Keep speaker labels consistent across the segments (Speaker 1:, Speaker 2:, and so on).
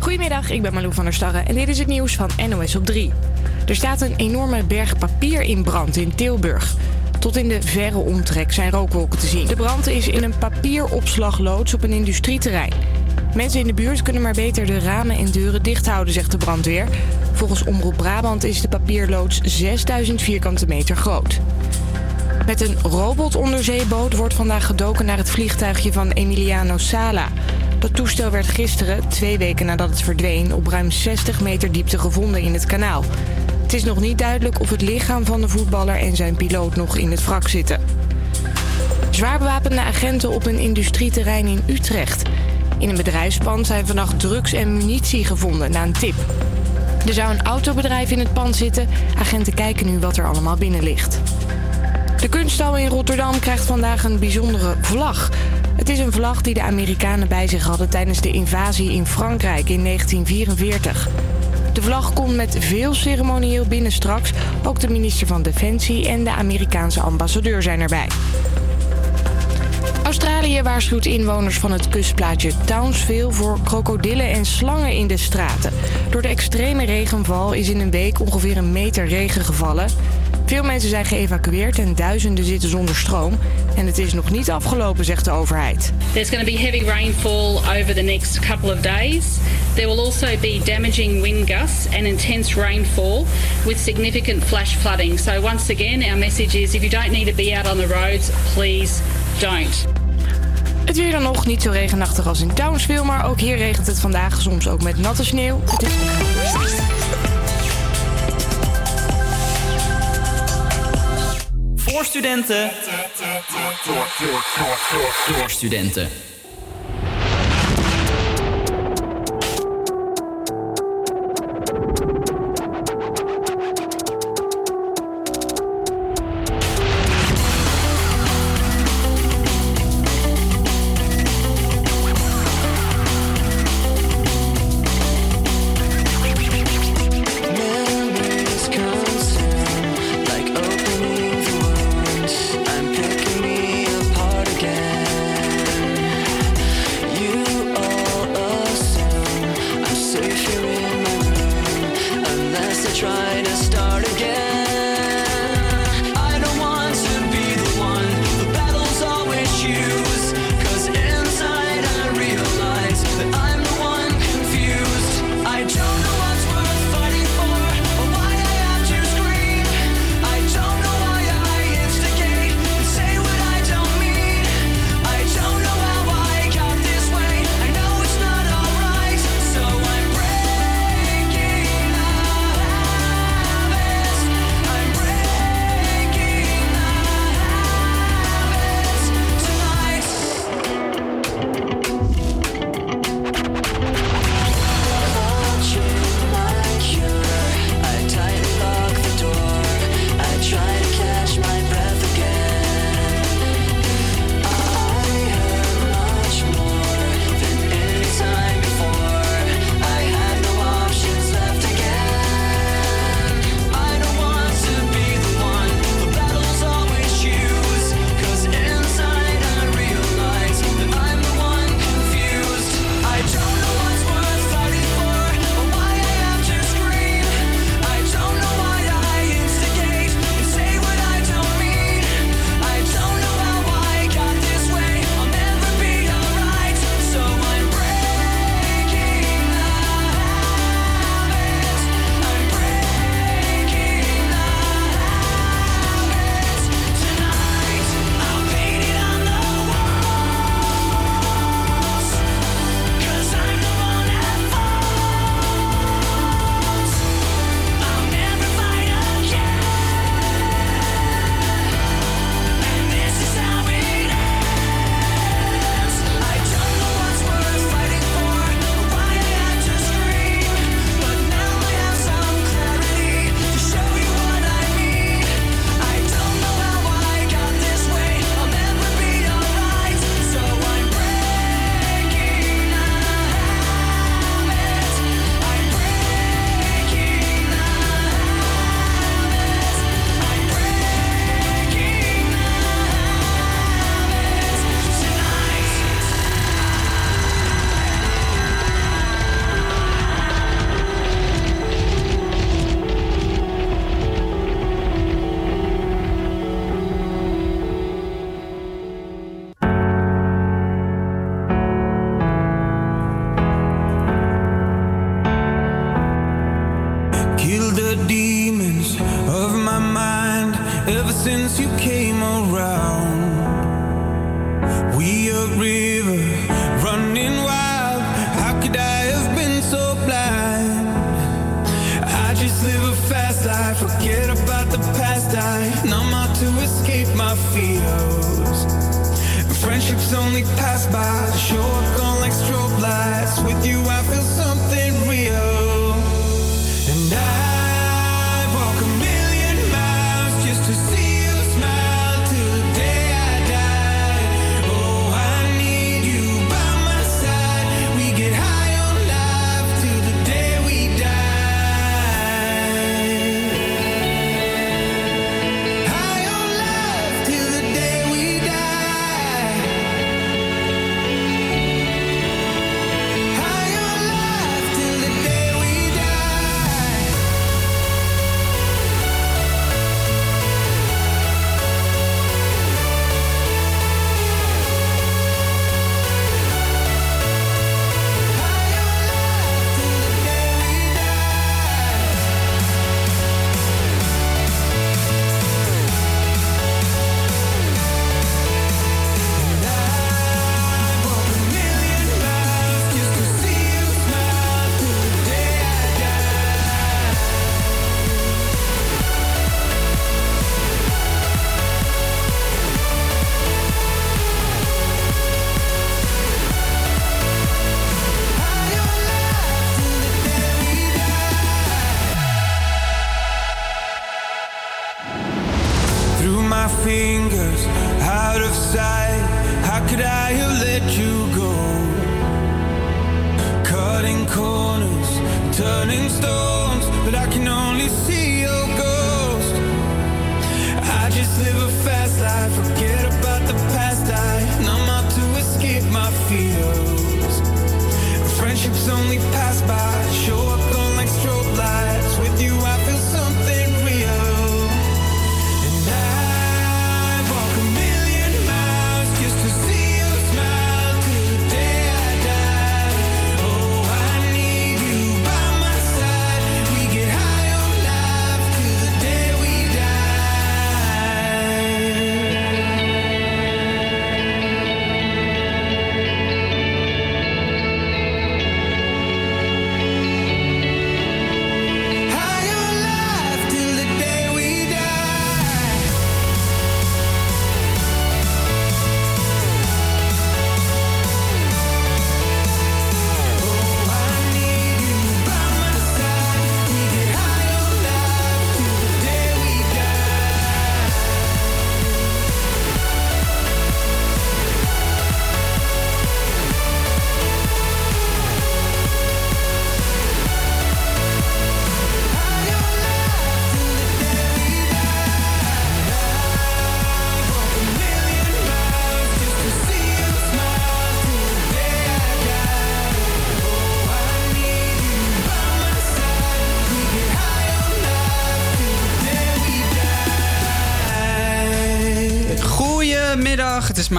Speaker 1: Goedemiddag, ik ben Malou van der Starre en dit is het nieuws van NOS op 3. Er staat een enorme berg papier in brand in Tilburg. Tot in de verre omtrek zijn rookwolken te zien. De brand is in een papieropslagloods op een industrieterrein. Mensen in de buurt kunnen maar beter de ramen en deuren dicht houden, zegt de brandweer. Volgens Omroep Brabant is de papierloods 6000 vierkante meter groot. Met een robotonderzeeboot wordt vandaag gedoken naar het vliegtuigje van Emiliano Sala. Dat toestel werd gisteren, twee weken nadat het verdween, op ruim 60 meter diepte gevonden in het kanaal. Het is nog niet duidelijk of het lichaam van de voetballer en zijn piloot nog in het wrak zitten. Zwaar bewapende agenten op een industrieterrein in Utrecht. In een bedrijfspand zijn vannacht drugs en munitie gevonden na een tip. Er zou een autobedrijf in het pand zitten. Agenten kijken nu wat er allemaal binnen ligt. De kunststal in Rotterdam krijgt vandaag een bijzondere vlag. Het is een vlag die de Amerikanen bij zich hadden tijdens de invasie in Frankrijk in 1944. De vlag komt met veel ceremonieel binnen straks. Ook de minister van Defensie en de Amerikaanse ambassadeur zijn erbij. Australië waarschuwt inwoners van het kustplaatje Townsville voor krokodillen en slangen in de straten. Door de extreme regenval is in een week ongeveer een meter regen gevallen. Veel mensen zijn geëvacueerd en duizenden zitten zonder stroom. En het is nog niet afgelopen, zegt de overheid.
Speaker 2: There's going to be heavy rainfall over the next couple of days. There will also be damaging wind gusts and intense rainfall with significant flash flooding. So once again, our message is if you don't need to be out on the roads, please don't.
Speaker 1: Het weer dan nog niet zo regenachtig als in Townsville, maar ook hier regent het vandaag soms ook met natte sneeuw. Het is...
Speaker 3: Voor studenten. Door studenten.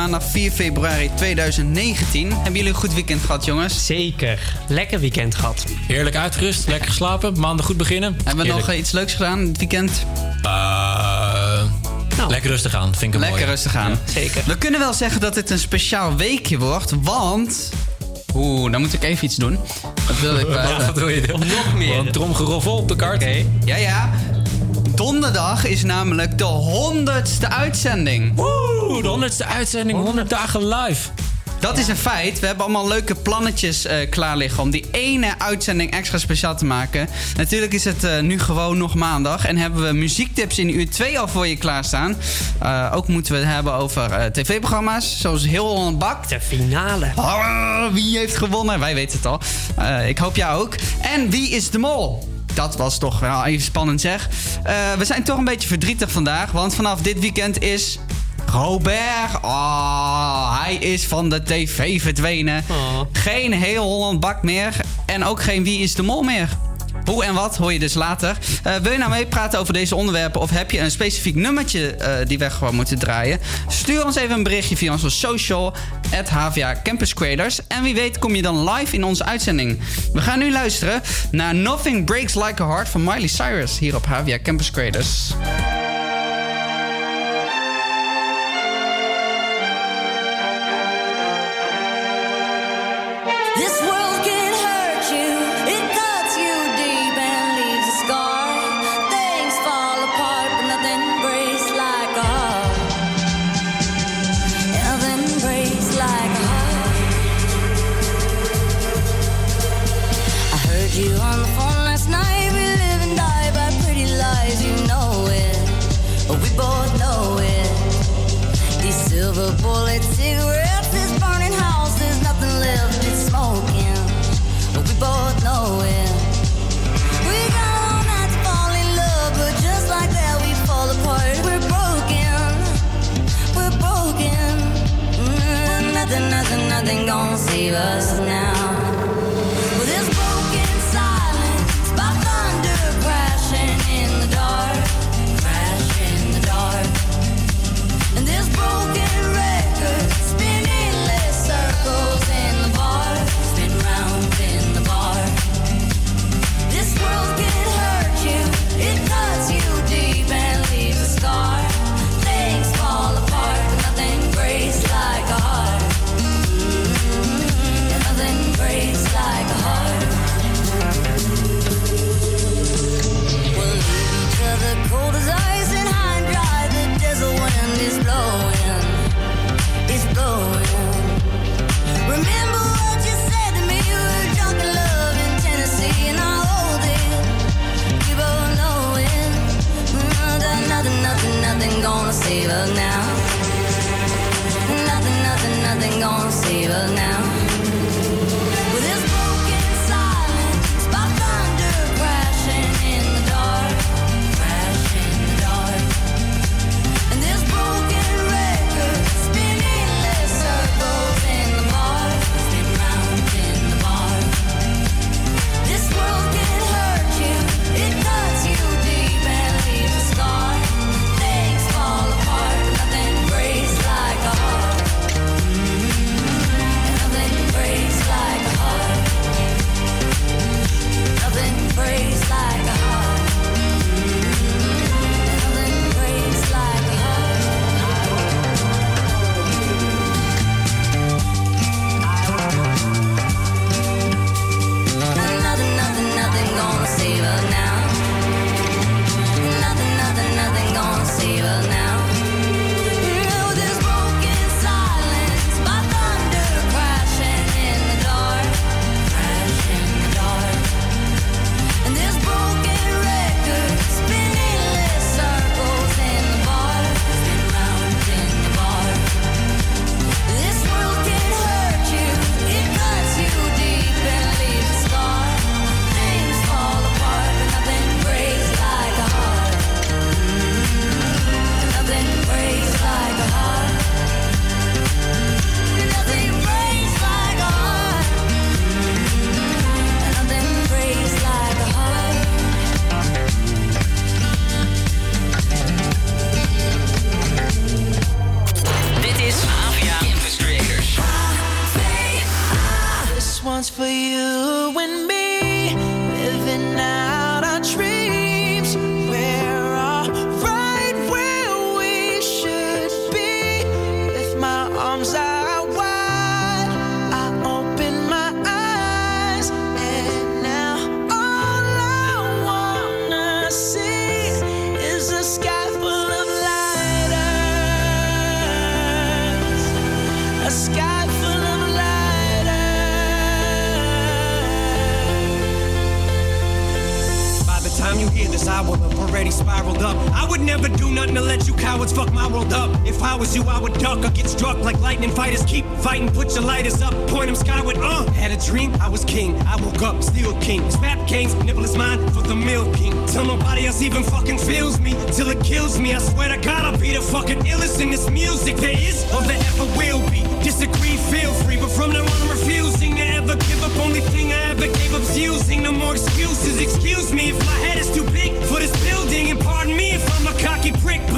Speaker 4: Maandag 4 februari 2019. Hebben jullie een goed weekend gehad, jongens?
Speaker 5: Zeker. Lekker weekend gehad.
Speaker 6: Heerlijk uitgerust, lekker geslapen, maandag goed beginnen.
Speaker 4: Hebben we nog
Speaker 6: Heerlijk.
Speaker 4: eh, iets leuks gedaan dit weekend?
Speaker 6: Eh, Lekker rustig aan, vind ik
Speaker 4: Lekker rustig aan.
Speaker 5: Zeker.
Speaker 4: We kunnen wel zeggen dat dit een speciaal weekje wordt, want... Oeh, dan moet ik even iets doen. Dat wil ik bij...
Speaker 6: Wat wil je doen?
Speaker 5: Nog meer.
Speaker 6: Een tromgeroffel op de kaart.
Speaker 4: Ja, ja. Donderdag is namelijk de honderdste uitzending.
Speaker 6: Woe, de honderdste uitzending, 100 dagen live.
Speaker 4: Dat is een feit. We hebben allemaal leuke plannetjes eh, klaar liggen om die ene uitzending extra speciaal te maken. Natuurlijk is het eh, nu gewoon nog maandag en hebben we muziektips in uur 2 al voor je klaarstaan. Eh ook moeten we het hebben over eh, tv-programma's, zoals Heel Holland Bakt.
Speaker 5: De finale.
Speaker 4: Ah, wie heeft gewonnen? Wij weten het al. Eh, ik hoop jij ook. En wie is de mol? Dat was toch wel even spannend zeg. Eh, we zijn toch een beetje verdrietig vandaag, want vanaf dit weekend is Robert. Oh, hij is van de tv verdwenen.
Speaker 5: Oh.
Speaker 4: Geen heel Holland bak meer en ook geen Wie is de mol meer. Hoe en wat hoor je dus later. Eh, wil je nou meepraten over deze onderwerpen of heb je een specifiek nummertje eh, die we gewoon moeten draaien? Stuur ons even een berichtje via onze social at HVA Campus Creators. En wie weet kom je dan live in onze uitzending. We gaan nu luisteren naar Nothing Breaks Like a Heart van Miley Cyrus hier op HVA Campus Creators.
Speaker 7: nothing, gonna save us now. now.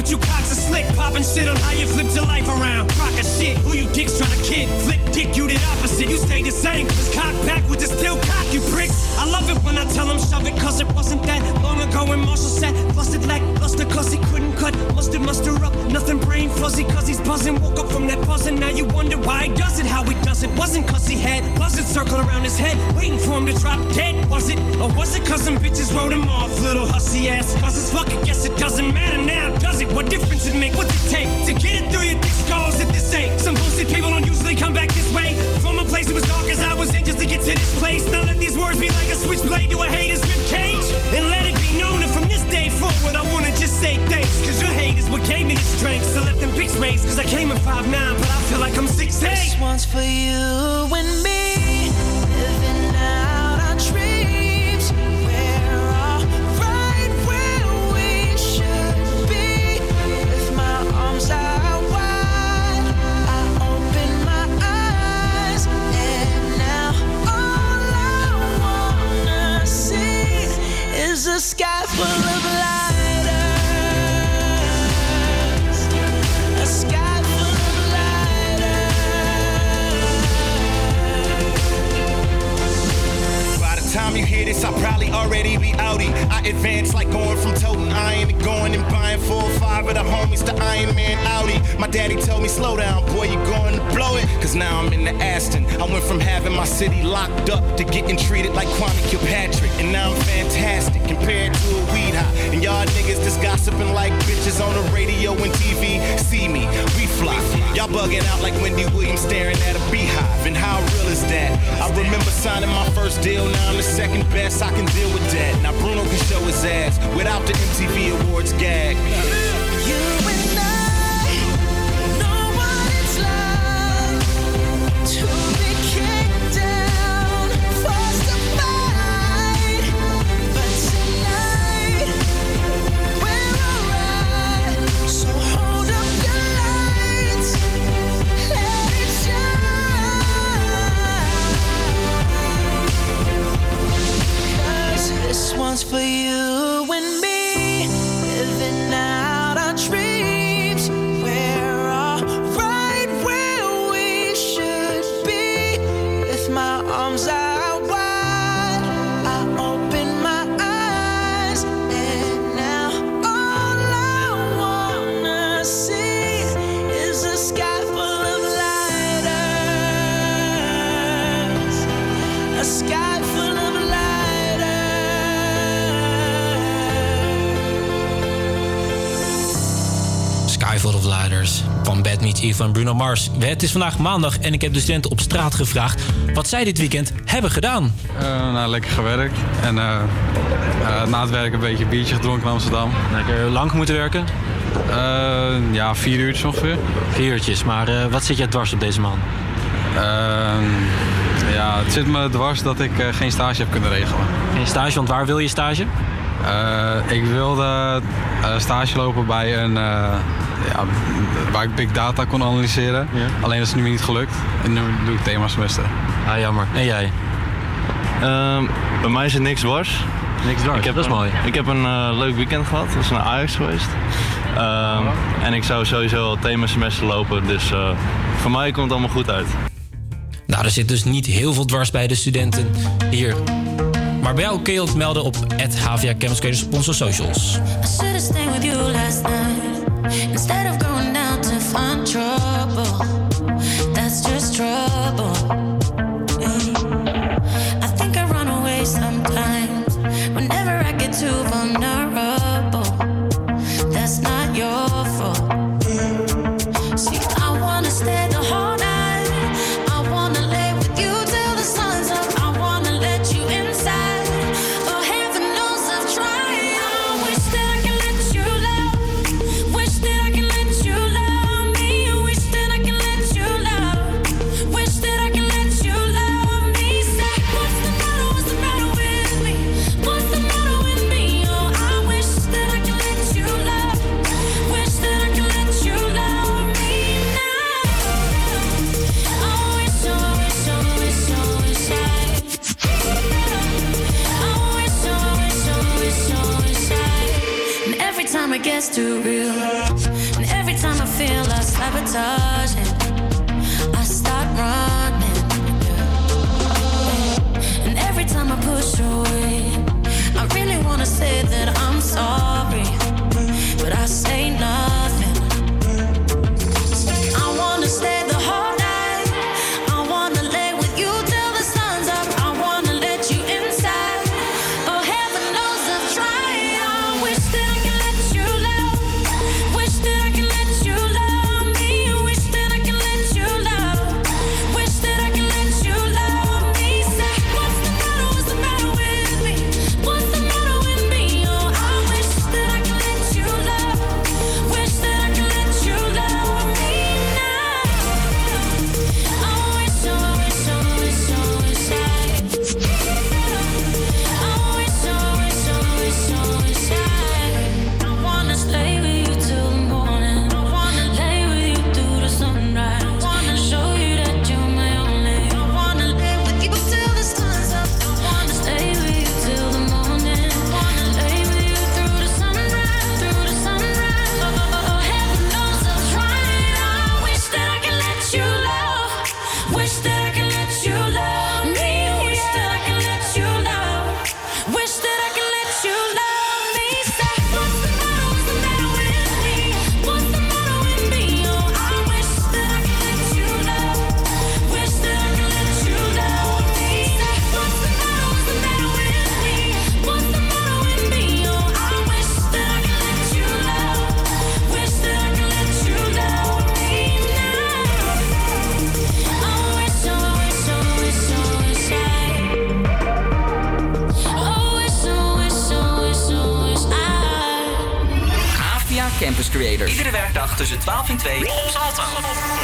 Speaker 7: You
Speaker 8: cocks are slick, popping shit on how you flipped your life around. Rock a shit, who you dicks trying to kid? Flick dick, you did opposite stay the same. Just cock back with the steel cock, you pricks. I love it when I tell them shove it, cause it wasn't that long ago when Marshall said, busted like luster, cause he couldn't cut. Mustard, muster up, nothing brain fuzzy, cause he's buzzing. Woke up from that buzzing, now you wonder why he does it, how he does it. Wasn't cause he had buzzards circle around his head, waiting for him to drop dead, was it? Or was it cause them bitches wrote him off, little hussy ass? Cause it's fucking, guess it doesn't matter now, does it? What difference it make? What's it take to get it through your thick skulls at this ain't Some bullshit people don't usually come back this way from a place that was dark as I was in just to get to this place. Now let these words be like a switchblade to a hater's ribcage. And let it be known that from this day forward, I wanna just say thanks. Cause your hate is what gave me the strength. So let them pics race. Cause I came in 5'9, but I feel like I'm 6'8.
Speaker 9: This one's for you and me. Is a sky full of lighters. A sky full of
Speaker 10: By the time you hear this, I'll probably already be outie. I advance like going from toting iron to going and buying four or five of the homies to Iron Man Audi. My daddy told me, slow down, boy, you're going to blow it. Cause now I'm in the Aston. I went from having my city locked up to getting treated like Kwame Kilpatrick. And now I'm fantastic compared to a weed high. And y'all niggas just gossiping like bitches on the radio and TV. See me, we fly. Y'all bugging out like Wendy Williams staring at a beehive. And how real is that? I remember signing my first deal, now I'm the second best. I can deal with that. Now Bruno can show his ass without the MTV Awards gag.
Speaker 9: You
Speaker 6: Mars. Het is vandaag maandag en ik heb de studenten op straat gevraagd wat zij dit weekend hebben gedaan.
Speaker 11: Eh, nou, lekker gewerkt. En eh, eh, na het werk een beetje een biertje gedronken in Amsterdam.
Speaker 6: Lekker lang moeten werken?
Speaker 11: Eh, ja, vier uurtjes ongeveer.
Speaker 6: Vier uurtjes, maar eh, wat zit jij dwars op deze man?
Speaker 11: Ehm, ja, het zit me dwars dat ik eh, geen stage heb kunnen regelen.
Speaker 6: Geen stage, want waar wil je stage?
Speaker 11: Eh, ik wilde eh, stage lopen bij een... ja, waar ik big data kon analyseren. Alleen dat is nu niet gelukt. En nu doe ik themasemester.
Speaker 6: Ah, jammer. En jij?
Speaker 12: Ehm, bij mij is het niks dwars.
Speaker 6: Niks dwars,
Speaker 12: ik heb,
Speaker 6: dat is mooi.
Speaker 12: Ik heb een eh, leuk weekend gehad. Ik was naar Ajax geweest. Ehm, en ik zou sowieso het themasemester lopen. Dus eh, voor mij komt het allemaal goed uit.
Speaker 6: Nou, er zit dus niet heel veel dwars bij de studenten hier. Maar bij jou kun je het melden op HVA Campus Creators op onze socials.
Speaker 13: I instead of going down to find trouble. That's just trouble. I
Speaker 3: tussen 12 en 2 op.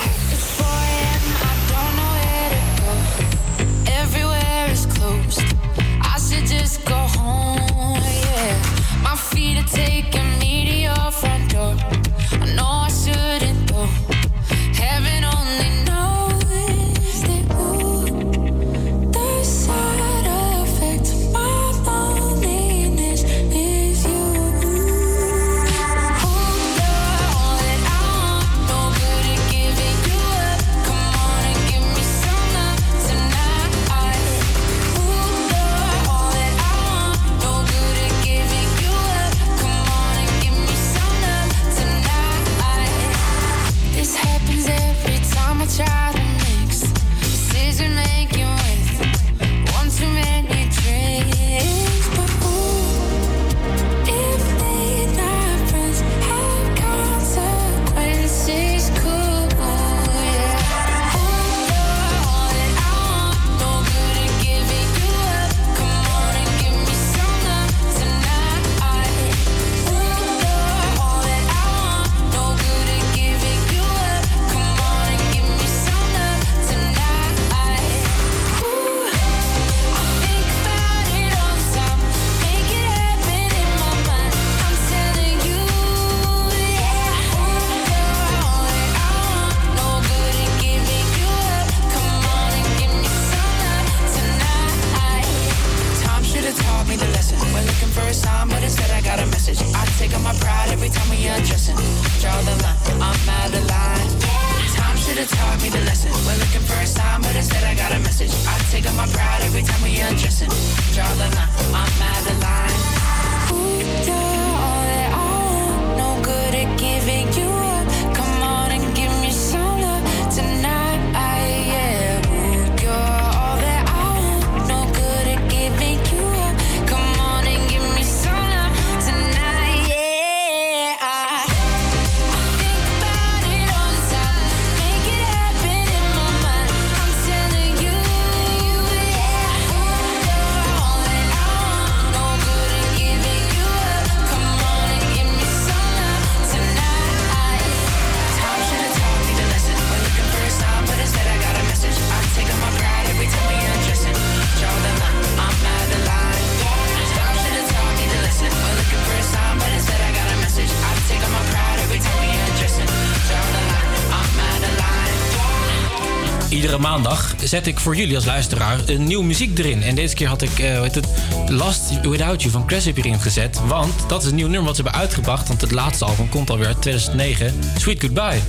Speaker 6: zet ik voor jullie als luisteraar een nieuwe muziek erin. En deze keer had ik eh, het, Last Without You van Cressip hierin gezet. Want dat is een nieuw nummer wat ze hebben uitgebracht. Want het laatste album komt alweer uit 2009. Sweet Goodbye.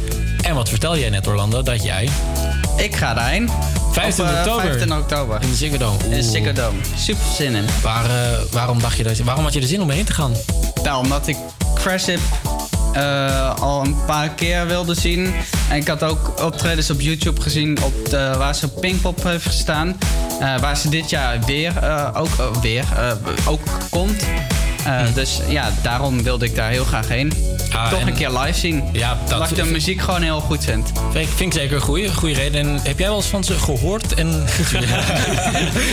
Speaker 6: En wat vertel jij net, Orlando? Dat jij...
Speaker 4: Ik ga daarheen.
Speaker 6: 15
Speaker 4: Op, eh,
Speaker 6: oktober.
Speaker 4: 15 oktober.
Speaker 6: In de Ziggo Dome.
Speaker 4: In de
Speaker 6: Oeh.
Speaker 4: Ziggo Dome. Super zin in.
Speaker 6: Waar, eh, waarom, dacht je dat, waarom had je er zin om heen te gaan?
Speaker 4: Nou, omdat ik Craship eh al een paar keer wilde zien. En ik had ook optredens op YouTube gezien op de, waar ze op Pinkpop heeft gestaan. Eh, waar ze dit jaar weer, eh, ook, eh, weer eh, ook komt. Eh, Dus ja, daarom wilde ik daar heel graag heen.
Speaker 6: Ah,
Speaker 4: Toch
Speaker 6: en-
Speaker 4: een keer live zien.
Speaker 6: Ja, dat
Speaker 4: ik de muziek gewoon heel goed vind.
Speaker 6: Vind ik, vind ik zeker een goede, goede reden. En heb jij wel eens van ze gehoord? En...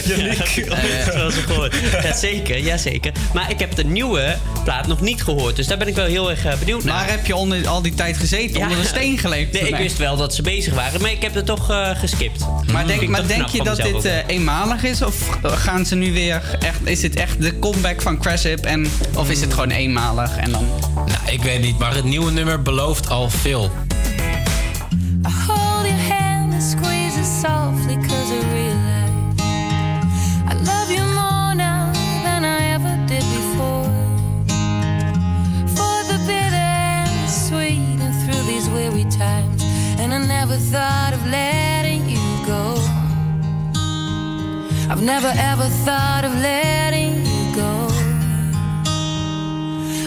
Speaker 14: Janiek. Ja, zeker, ja, zeker. Maar ik heb de nieuwe plaat nog niet gehoord. Dus daar ben ik wel heel erg eh, benieuwd naar.
Speaker 4: Maar heb je onder, al die tijd gezeten? Onder een steen geleefd?
Speaker 14: Nee, ik wist wel dat ze bezig waren. Maar ik heb het toch eh, geskipt.
Speaker 4: Maar denk, maar denk je dat dit eh, eenmalig is? Of gaan ze nu weer echt. Is dit echt de comeback van Craship? En, of is het gewoon eenmalig? En dan.
Speaker 6: Nou, ik weet niet, maar het nieuwe nummer belooft al veel.
Speaker 15: Never ever
Speaker 3: thought of letting you go.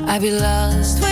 Speaker 3: I'd be lost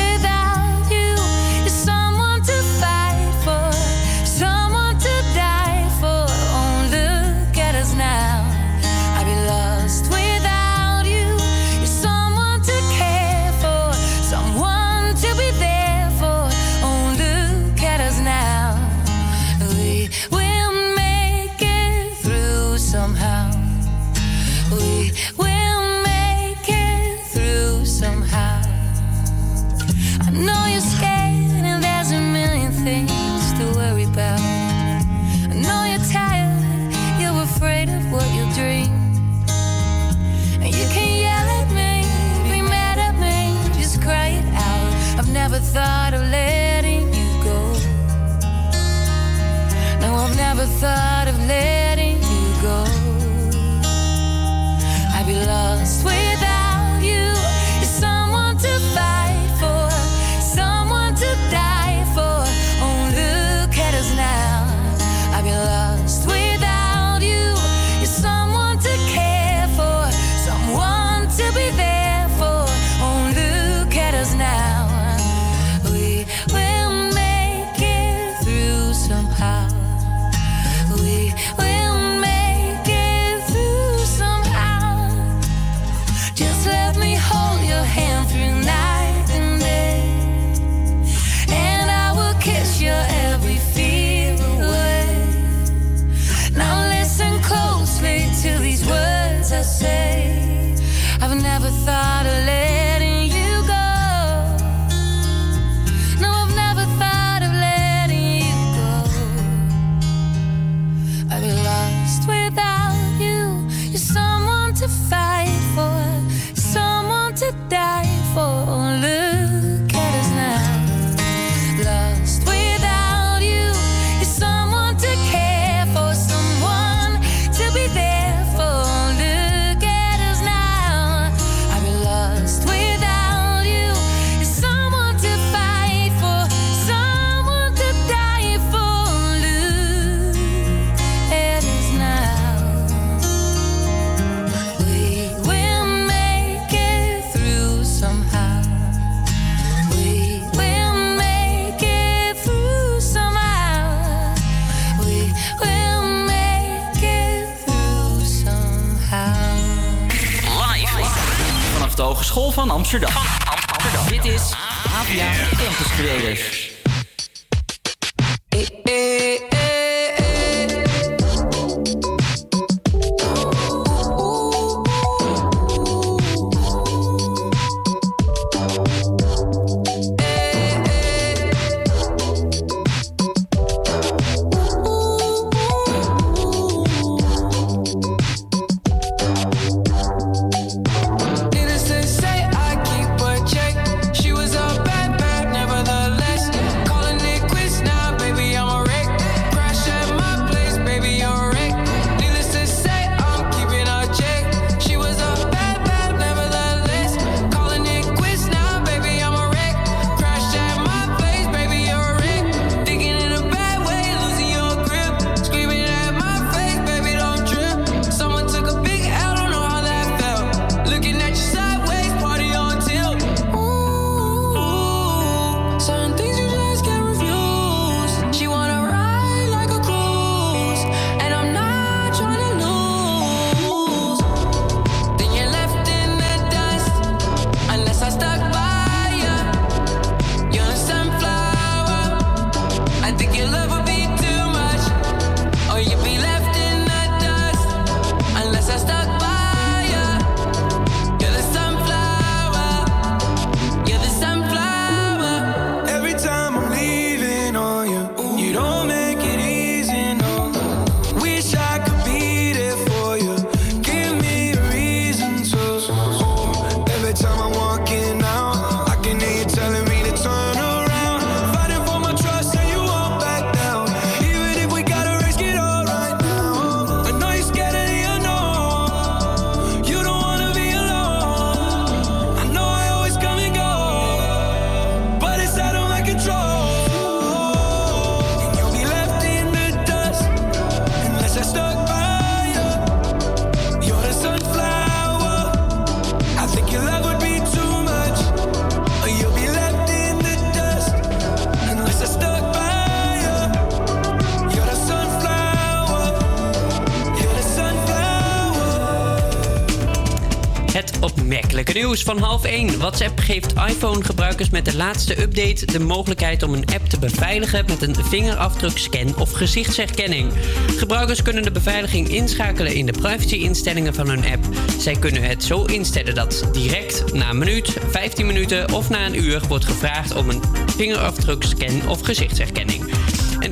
Speaker 14: WhatsApp geeft iPhone-gebruikers met de laatste update de mogelijkheid om een app te beveiligen met een vingerafdrukscan of gezichtsherkenning. Gebruikers kunnen de beveiliging inschakelen in de privacy-instellingen van hun app. Zij kunnen het zo instellen dat direct na een minuut, 15 minuten of na een uur wordt gevraagd om een vingerafdrukscan of gezichtsherkenning.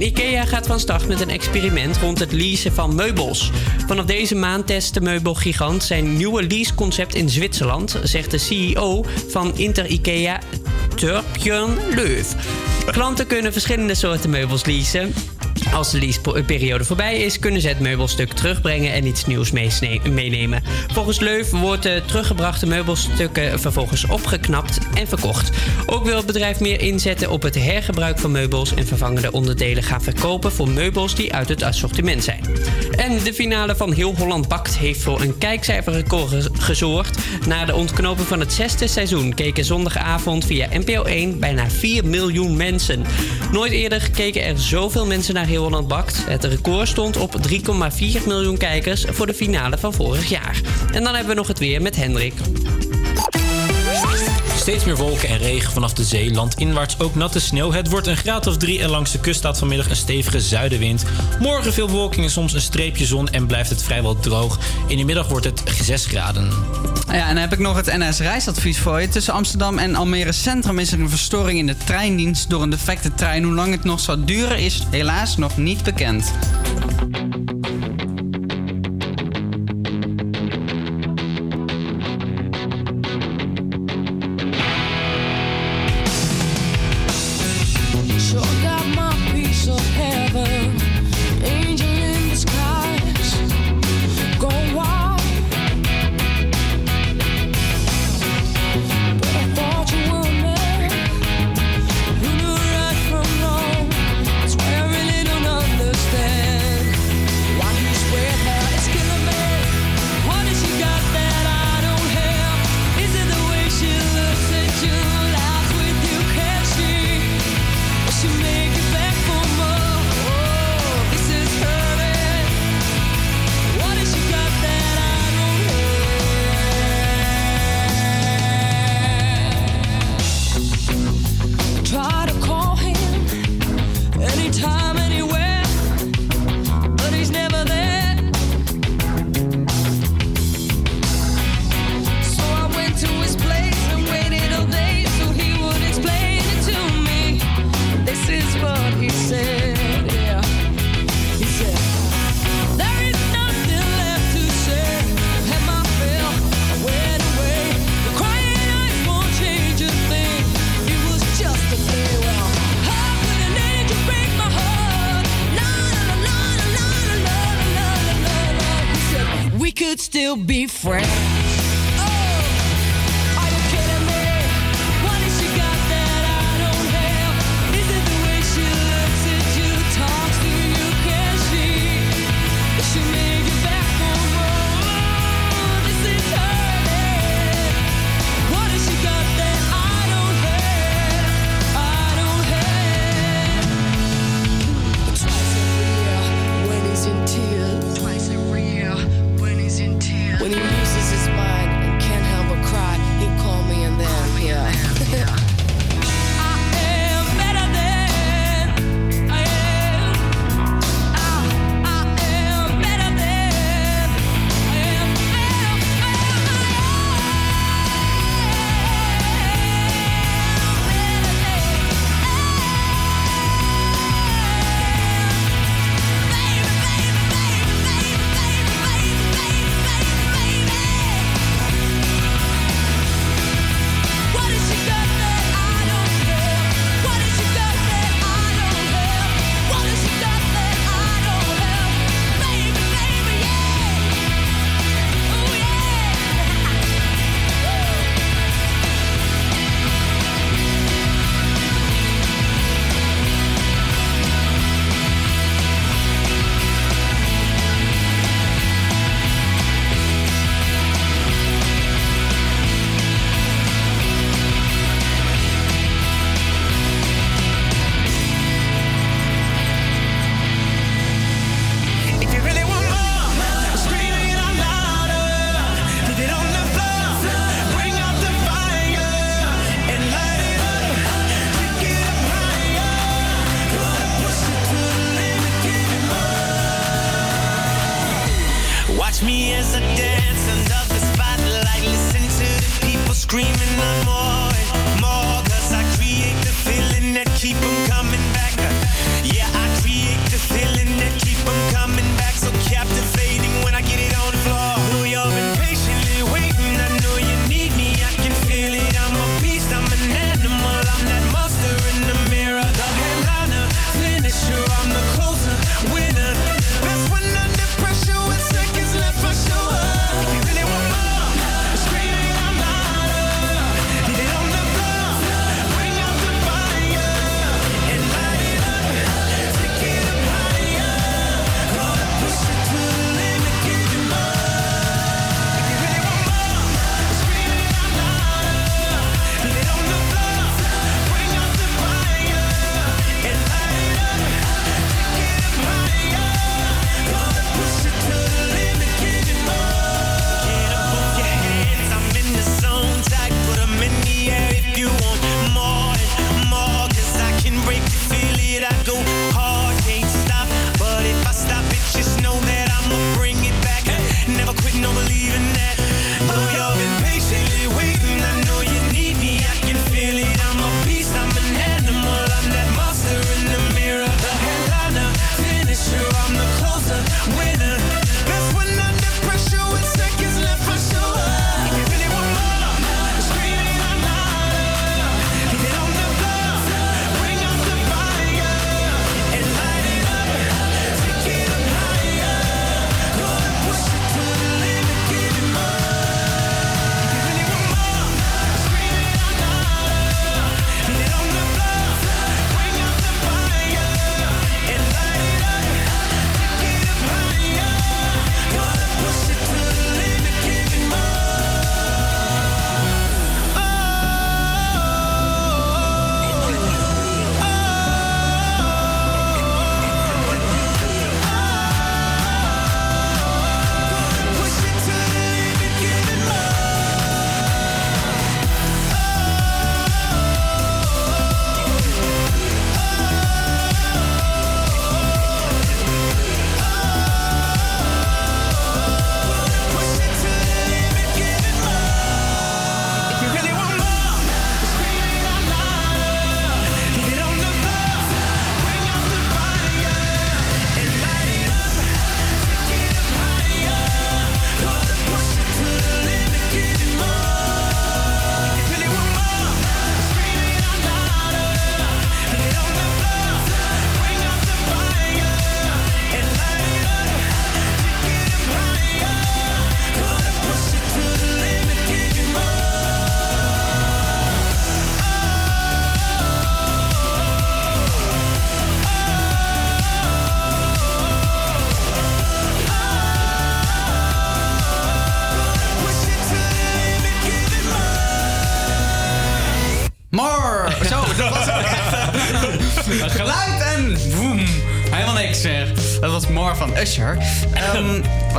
Speaker 14: IKEA gaat van start met een experiment rond het leasen van meubels. Vanaf deze maand test de meubelgigant zijn nieuwe leaseconcept in Zwitserland, zegt de CEO van Inter IKEA, Turpjörn Leuf. Klanten kunnen verschillende soorten meubels leasen. Als de leaseperiode voorbij is, kunnen ze het meubelstuk terugbrengen en iets nieuws meenemen. Volgens Leuf wordt de teruggebrachte meubelstukken vervolgens opgeknapt en verkocht. Ook wil het bedrijf meer inzetten op het hergebruik van meubels en vervangende onderdelen gaan verkopen voor meubels die uit het assortiment zijn. En de finale van Heel Holland Bakt heeft voor een kijkcijferrecord gezorgd. Na de ontknoping van het zesde seizoen keken zondagavond via NPO 1 bijna 4 miljoen mensen. Nooit eerder keken er zoveel mensen naar Heel Holland Bakt. Het record stond op 3,4 miljoen kijkers voor de finale van vorig jaar. En dan hebben we nog het weer met Hendrik.
Speaker 6: Steeds meer wolken en regen vanaf de zee, landinwaarts ook natte sneeuw. Het wordt een graad of drie en langs de kust staat vanmiddag een stevige zuidenwind. Morgen veel bewolking en soms een streepje zon en blijft het vrijwel droog. In de middag wordt het 6 graden.
Speaker 3: Ah ja, en dan heb ik nog het NS-reisadvies voor je. Tussen Amsterdam en Almere Centrum is er een verstoring in de treindienst door een defecte trein. Hoe lang het nog zal duren is helaas nog niet bekend.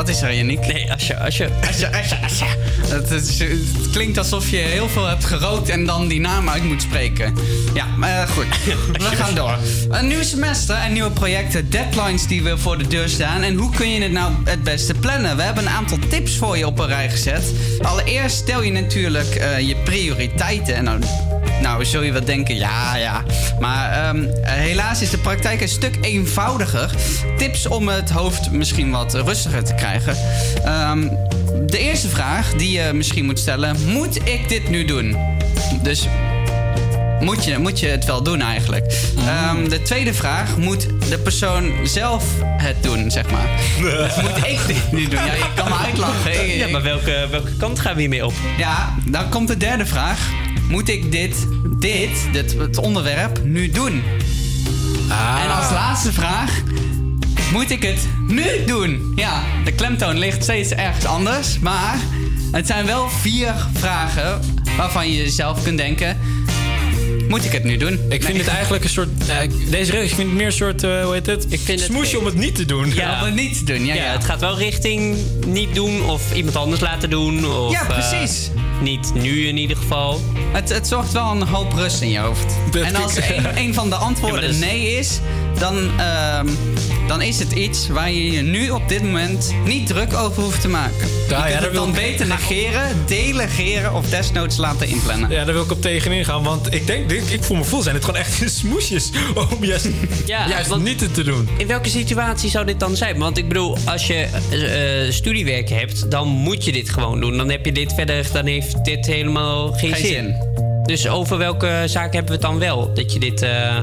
Speaker 4: Wat is er, Yannick?
Speaker 14: Nee, Usher, Usher.
Speaker 4: Usher, Usher, Usher. Het, is- het klinkt alsof je heel veel hebt gerookt en dan die naam uit moet spreken. Ja, maar eh, goed. We gaan door. Een nieuw semester en nieuwe projecten, deadlines die weer voor de deur staan. En hoe kun je het nou het beste plannen? We hebben een aantal tips voor je op een rij gezet. Allereerst stel je natuurlijk eh, je prioriteiten. En nou, nou, zul je wel denken, ja, ja. Maar ehm, helaas is de praktijk een stuk eenvoudiger. Tips om het hoofd misschien wat rustiger te krijgen. Ehm, de eerste vraag die je misschien moet stellen: moet ik dit nu doen? Dus moet je, moet je het wel doen eigenlijk? Ehm, de tweede vraag: moet de persoon zelf het doen, zeg maar? moet ik dit nu doen? Ja, je kan me uitlachen.
Speaker 14: Ja, maar welke, welke kant gaan we hiermee op?
Speaker 4: Ja, dan komt de derde vraag. Moet ik dit, dit, dit het onderwerp, nu doen? En als laatste vraag. Moet ik het nu doen? Ja, de klemtoon ligt steeds ergens anders. Maar het zijn wel vier vragen waarvan je jezelf kunt denken... Moet ik het nu doen?
Speaker 16: Ik vind het eigenlijk een soort... eh, deze regel, ik vind het meer een soort, eh, hoe heet het?
Speaker 14: Ik vind het-
Speaker 16: Smoesje om het niet te doen.
Speaker 14: Ja.
Speaker 4: Om het niet te doen, ja,
Speaker 14: Ja,
Speaker 4: ja.
Speaker 14: het gaat wel richting niet doen of iemand anders laten doen. Of,
Speaker 4: Ja,
Speaker 14: eh,
Speaker 4: precies.
Speaker 14: niet nu in ieder geval.
Speaker 4: Het, het zorgt wel een hoop rust in je hoofd.
Speaker 16: Dat
Speaker 4: en als een, een van de antwoorden
Speaker 14: is-
Speaker 4: nee is, dan, ehm, dan is het iets waar je je nu op dit moment niet druk over hoeft te maken.
Speaker 16: Ja,
Speaker 4: je
Speaker 16: ja,
Speaker 4: het dan
Speaker 16: ik-
Speaker 4: beter negeren, delegeren of desnoods laten inplannen.
Speaker 16: Ja, daar wil ik op tegenin gaan. Want ik denk, dit- ik voor mijn gevoel zijn het gewoon echt smoesjes om juist,
Speaker 14: Ja,
Speaker 16: juist
Speaker 14: want-
Speaker 16: niet het te doen.
Speaker 14: In welke situatie zou dit dan zijn? Want ik bedoel, als je eh, studiewerk hebt, dan moet je dit gewoon doen. Dan heb je dit verder, dan heeft dit helemaal geen,
Speaker 4: Geen zin.
Speaker 14: Dus over welke zaak hebben we het dan wel? Dat je dit... eh,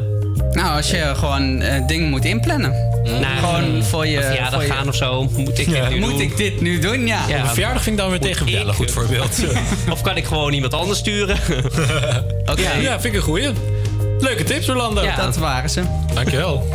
Speaker 4: Nou, als je gewoon eh, dingen moet inplannen.
Speaker 14: naar
Speaker 4: Gewoon voor je...
Speaker 14: verjaardag
Speaker 4: je-
Speaker 14: gaan of zo. Moet ik dit nu
Speaker 4: Moet
Speaker 14: doen?
Speaker 4: ik dit nu doen? Ja.
Speaker 14: Ja.
Speaker 16: Een verjaardag vind ik dan weer tegen wel een goed voorbeeld.
Speaker 14: Of kan ik gewoon iemand anders sturen?
Speaker 4: Oké,
Speaker 16: ja, vind ik een goeie. Leuke tips, Orlando.
Speaker 14: Ja.
Speaker 4: dat waren ze.
Speaker 16: Dankjewel.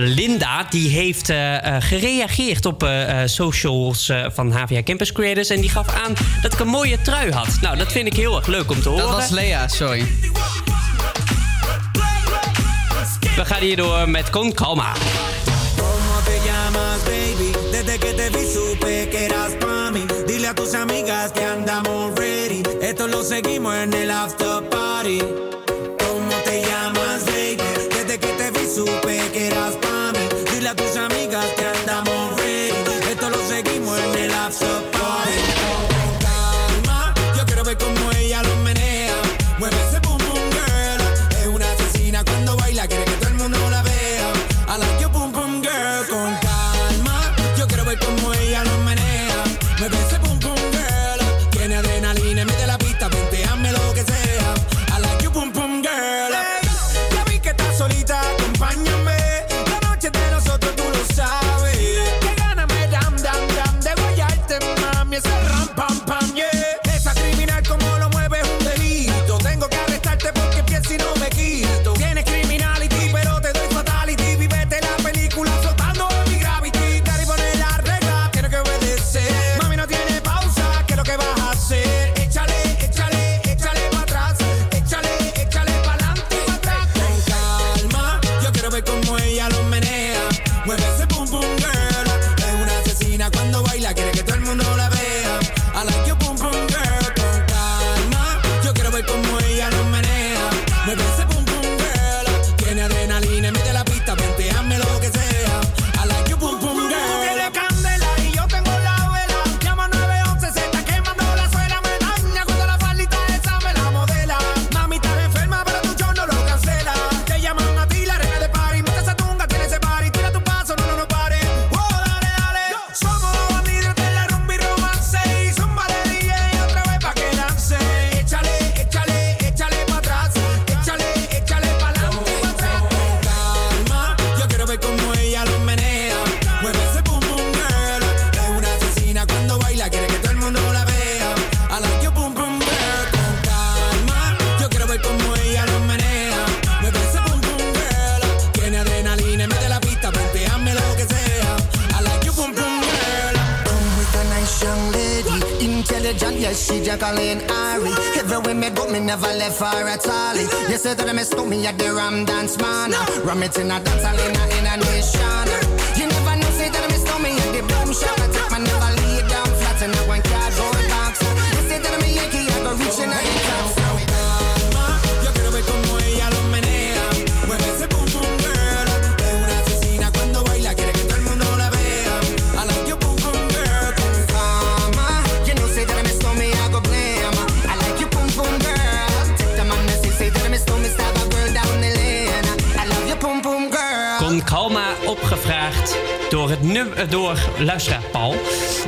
Speaker 14: Linda die heeft eh, eh, gereageerd op eh, eh, socials eh, van HVA Campus Creators. En die gaf aan dat ik een mooie trui had. Nou, dat vind ik heel erg leuk om te horen.
Speaker 4: Dat was Lea, sorry.
Speaker 14: We gaan hier door met Con Calma.
Speaker 17: ¿Cómo te llamas, baby? Desde que te vi supe que eras pa' mí. Dile a tus amigas que andamos ready. Esto lo seguimos en el after party.
Speaker 18: Left her at all. You said that me stole me at the Ram Dance Man. Ram it in a dance hall in a, in a nation. You never know, say that me stole me at the Boom Shop.
Speaker 14: Door, luisteraar Paul.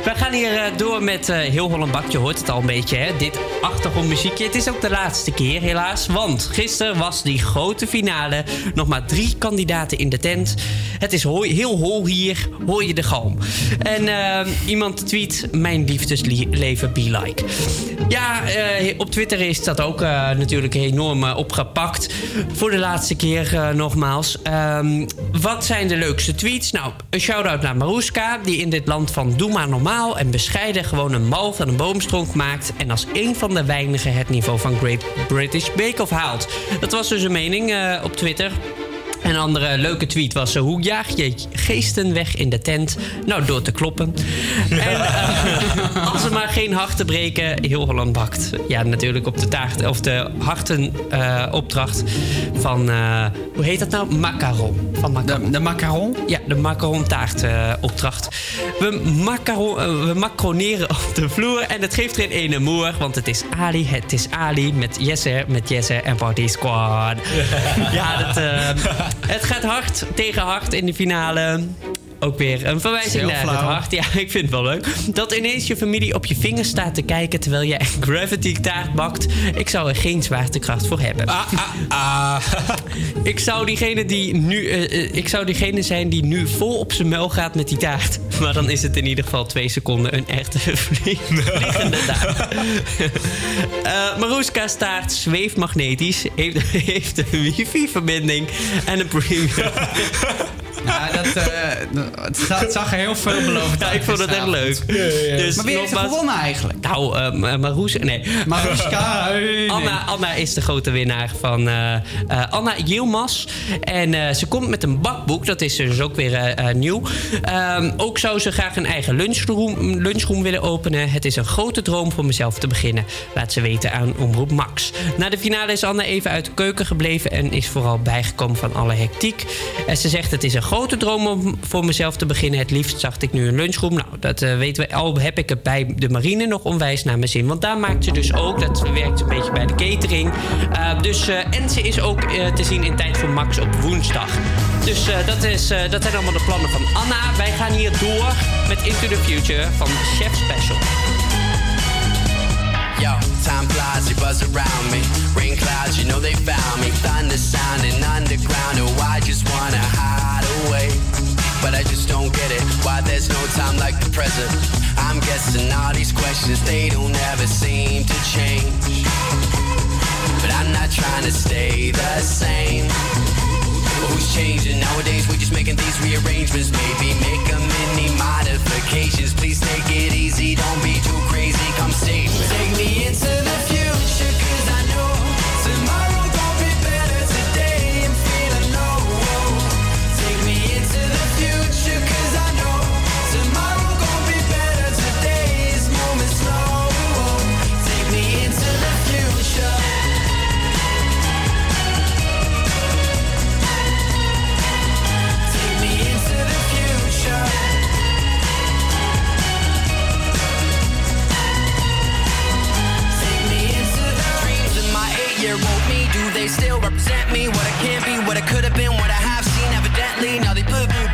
Speaker 14: We gaan hier eh, door met eh, Heel Holland Bak. Je hoort het al een beetje, hè? Dit achtergrondmuziekje. Het is ook de laatste keer, helaas. Want gisteren was die grote finale. Nog maar drie kandidaten in de tent. Het is heel hol hier. Hoor je de galm. En eh, iemand tweet... Mijn liefdesleven be like. Ja, eh, op Twitter is dat ook eh, natuurlijk enorm opgepakt. Voor de laatste keer nogmaals. Ehm, wat zijn de leukste tweets? Nou, een shout-out naar Maruska... die in dit land van doe maar normaal en bescheiden... gewoon een mal van een boomstronk maakt... en als een van de weinigen het niveau van Great British Bake Off haalt. Dat was dus een mening op Twitter... Een andere leuke tweet was: eh, hoe jaag je geesten weg in de tent? Nou, door te kloppen. En eh, als er maar geen harten breken, heel Holland bakt. Ja, natuurlijk op de taart of de hartenopdracht van eh, hoe heet dat nou? Macaron. Van macaron.
Speaker 4: De, de macaron?
Speaker 14: Ja, de macaron taartopdracht. we, macaron, we macroneren op de vloer en het geeft geen ene moer, want het is Ali, het is Ali met Jesse, met Jesse en Party Squad. ja, dat, eh, het gaat hard tegen hard in de finale. Ook weer een verwijzing naar het hart. Ja, ik vind het wel leuk. Dat ineens je familie op je vingers staat te kijken terwijl jij een gravity taart bakt. Ik zou er geen zwaartekracht voor hebben. ik zou diegene die nu, eh, eh, ik zou diegene zijn die nu vol op zijn muil gaat met die taart. Maar dan is het in ieder geval twee seconden een echte vlie- vliegende taart. Eh Maroeska's taart zweeft magnetisch, heeft, heeft een wifi-verbinding en een premium.
Speaker 4: Ja, dat, eh, het, zag, er heel veelbelovend
Speaker 14: Ja,
Speaker 4: uit.
Speaker 14: ik vond het echt leuk. Dus
Speaker 4: maar wie heeft er
Speaker 14: nogmaals-
Speaker 4: gewonnen eigenlijk?
Speaker 14: Nou, eh, Ma- Maroes... Nee.
Speaker 4: Maroeska, nee.
Speaker 14: Anna, Anna is de grote winnaar van eh, eh, Anna Yilmaz. En eh, ze komt met een bakboek. Dat is dus ook weer nieuw. Ehm, ook zou ze graag een eigen lunchroom, lunchroom willen openen. Het is een grote droom voor mezelf te beginnen. Laat ze weten aan Omroep Max. Na de finale is Anna even uit de keuken gebleven... en is vooral bijgekomen van alle hectiek. En ze zegt, het is een grote droom om voor mezelf te beginnen. Het liefst zag ik nu een lunchroom. Nou, dat eh, weten we. Al heb ik het bij de marine nog onwijs naar mijn zin. Want daar maakt ze dus ook. Dat werkt een beetje bij de catering. Eh, dus, eh, en ze is ook te zien in Tijd voor Max op woensdag. Dus dat, is, dat zijn allemaal de plannen van Anna. Wij gaan hier door met Into the Future van Chef Special.
Speaker 19: Yo, time flies, you buzz around me. Rain clouds, you know they found me. Thunder sounding underground, oh, I just wanna hide away. But I just don't get it, why there's no time like the present. I'm guessing all these questions, they don't ever seem to change. But I'm not trying to stay the same. But who's changing? Nowadays we're just making these rearrangements. Maybe make a mini modifications. Please take it easy, don't be too crazy. Come save me. Take me into the they still represent me? What I can be, what I could have been, what I have seen. Evidently, now they boo boo.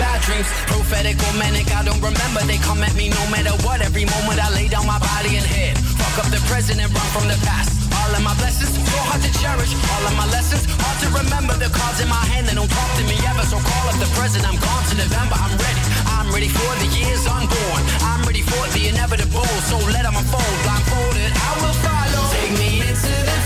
Speaker 19: Bad dreams, prophetic or manic. I don't remember. They come at me no matter what. Every moment I lay down my body and head. Fuck up the present and run from the past. All of my blessings, so hard to cherish. All of my lessons, hard to remember. The cards in my hand, they don't talk to me ever. So call up the present. I'm gone to November. I'm ready. I'm ready for the years unborn. I'm ready for the inevitable. So let them unfold. Blindfolded, I will follow. Take me into the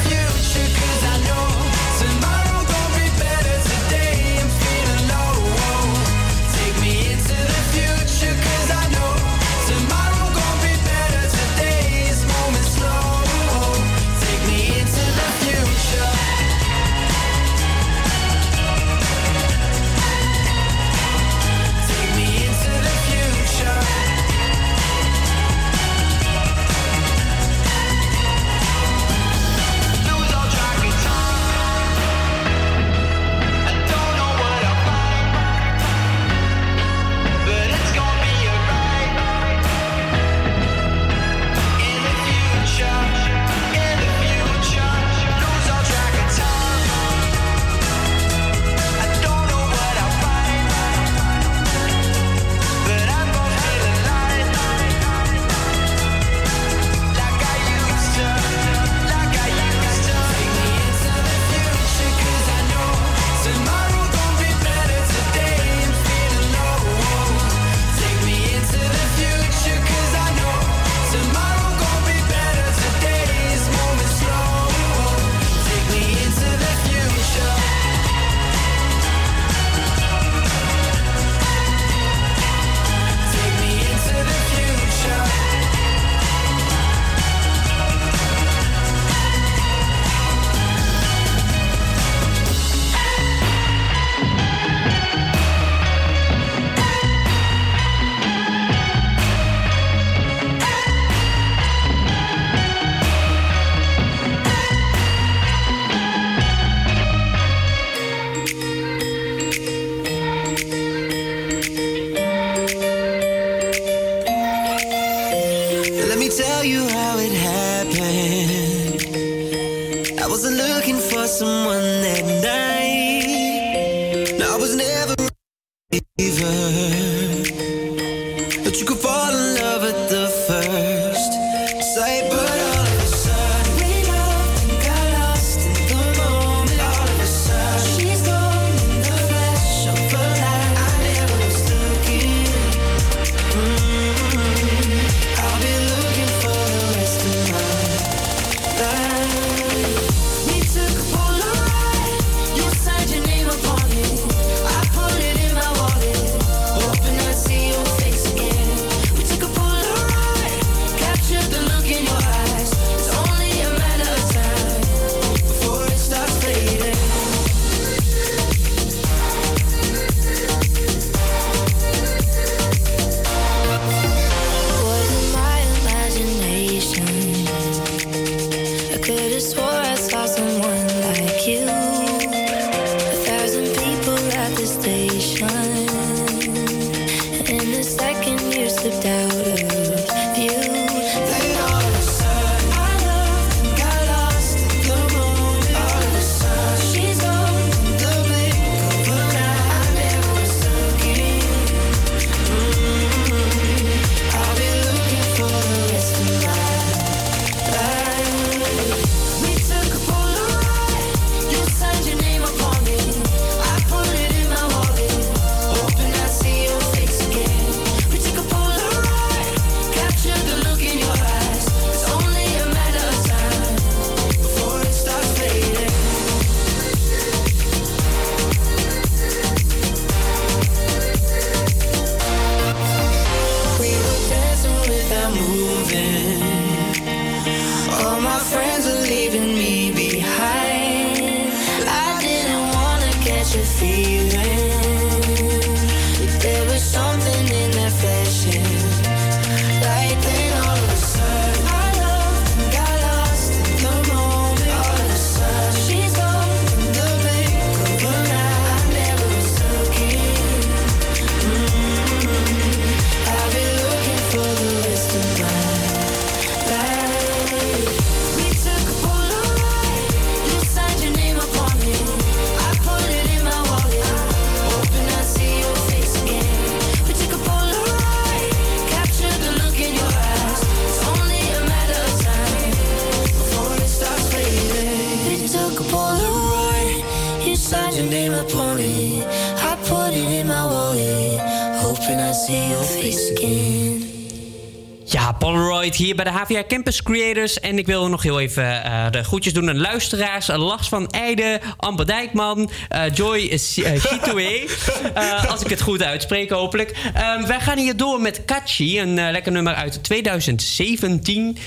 Speaker 14: hier bij de HVA Campus Creators. En ik wil nog heel even eh, de groetjes doen aan luisteraars. Uh, Lars van Eijden, Amber Dijkman, eh, Joy Chitoe. Eh, als ik het goed uitspreek, hopelijk. Ehm, wij gaan hier door met Kachi, een eh, lekker nummer uit 2017.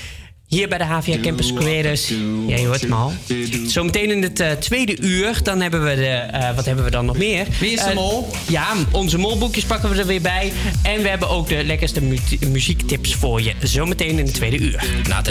Speaker 14: Hier bij de HVA Campus Creators. Ja, je hoort hem al. Zometeen in het eh, tweede uur, dan hebben we de... eh, wat hebben we dan nog meer?
Speaker 4: Wie is de
Speaker 14: Eh,
Speaker 4: mol?
Speaker 14: Ja, onze molboekjes pakken we er weer bij. En we hebben ook de lekkerste mu- muziektips voor je. Zometeen in het tweede uur. Na het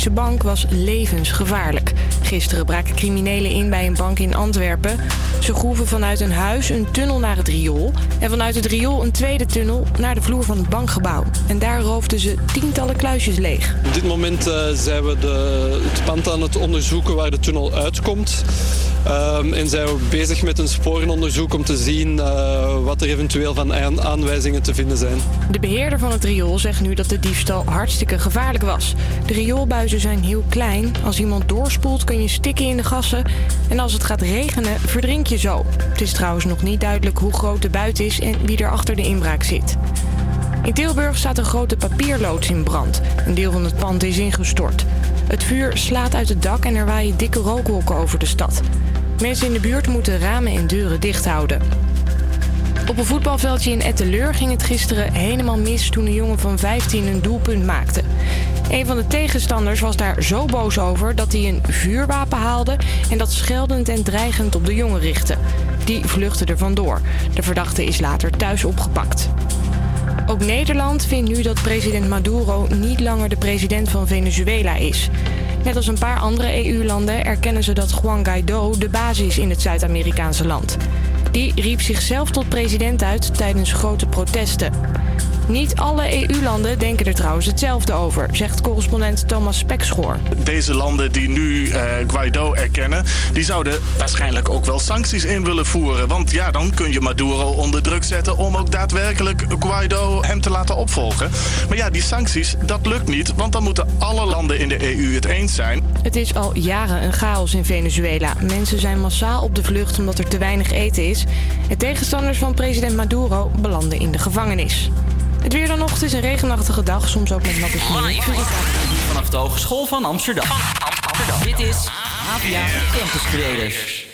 Speaker 1: Belgische bank was levensgevaarlijk. Gisteren braken criminelen in bij een bank in Antwerpen. Ze groeven vanuit een huis een tunnel naar het riool... en vanuit het riool een tweede tunnel naar de vloer van het bankgebouw. En daar roofden ze tientallen kluisjes leeg.
Speaker 20: Op dit moment eh, zijn we de, het pand aan het onderzoeken waar de tunnel uitkomt. Ehm, en zijn bezig met een sporenonderzoek om te zien eh, wat er eventueel van aan- aanwijzingen te vinden zijn.
Speaker 1: De beheerder van het riool zegt nu dat de diefstal hartstikke gevaarlijk was. De rioolbuizen zijn heel klein. Als iemand doorspoelt kun je stikken in de gassen. En als het gaat regenen, verdrink je zo. Het is trouwens nog niet duidelijk hoe groot de buit is en wie er achter de inbraak zit. In Tilburg staat een grote papierloods in brand. Een deel van het pand is ingestort. Het vuur slaat uit het dak en er waaien dikke rookwolken over de stad. Mensen in de buurt moeten ramen en deuren dicht houden. Op een voetbalveldje in Etteleur ging het gisteren helemaal mis toen een jongen van 15 een doelpunt maakte. Een van de tegenstanders was daar zo boos over dat hij een vuurwapen haalde en dat scheldend en dreigend op de jongen richtte. Die vluchtte er vandoor. De verdachte is later thuis opgepakt. Ook Nederland vindt nu dat president Maduro niet langer de president van Venezuela is. Net als een paar andere EU-landen erkennen ze dat Juan Guaido de baas is in het Zuid-Amerikaanse land. Die riep zichzelf tot president uit tijdens grote protesten. Niet alle EU-landen denken er trouwens hetzelfde over, zegt correspondent Thomas Spekschoor.
Speaker 21: Deze landen die nu eh, Guaido erkennen, die zouden waarschijnlijk ook wel sancties in willen voeren. Want ja, dan kun je Maduro onder druk zetten om ook daadwerkelijk Guaido hem te laten opvolgen. Maar ja, die sancties, dat lukt niet, want dan moeten alle landen in de EU het eens zijn.
Speaker 1: Het is al jaren een chaos in Venezuela. Mensen zijn massaal op de vlucht omdat er te weinig eten is. En tegenstanders van president Maduro belanden in de gevangenis. Het weer het is een regenachtige dag, soms ook met natte sneeuw.
Speaker 3: Vanaf de Hogeschool van Amsterdam. Amsterdam. Dit is APA Campus Creators.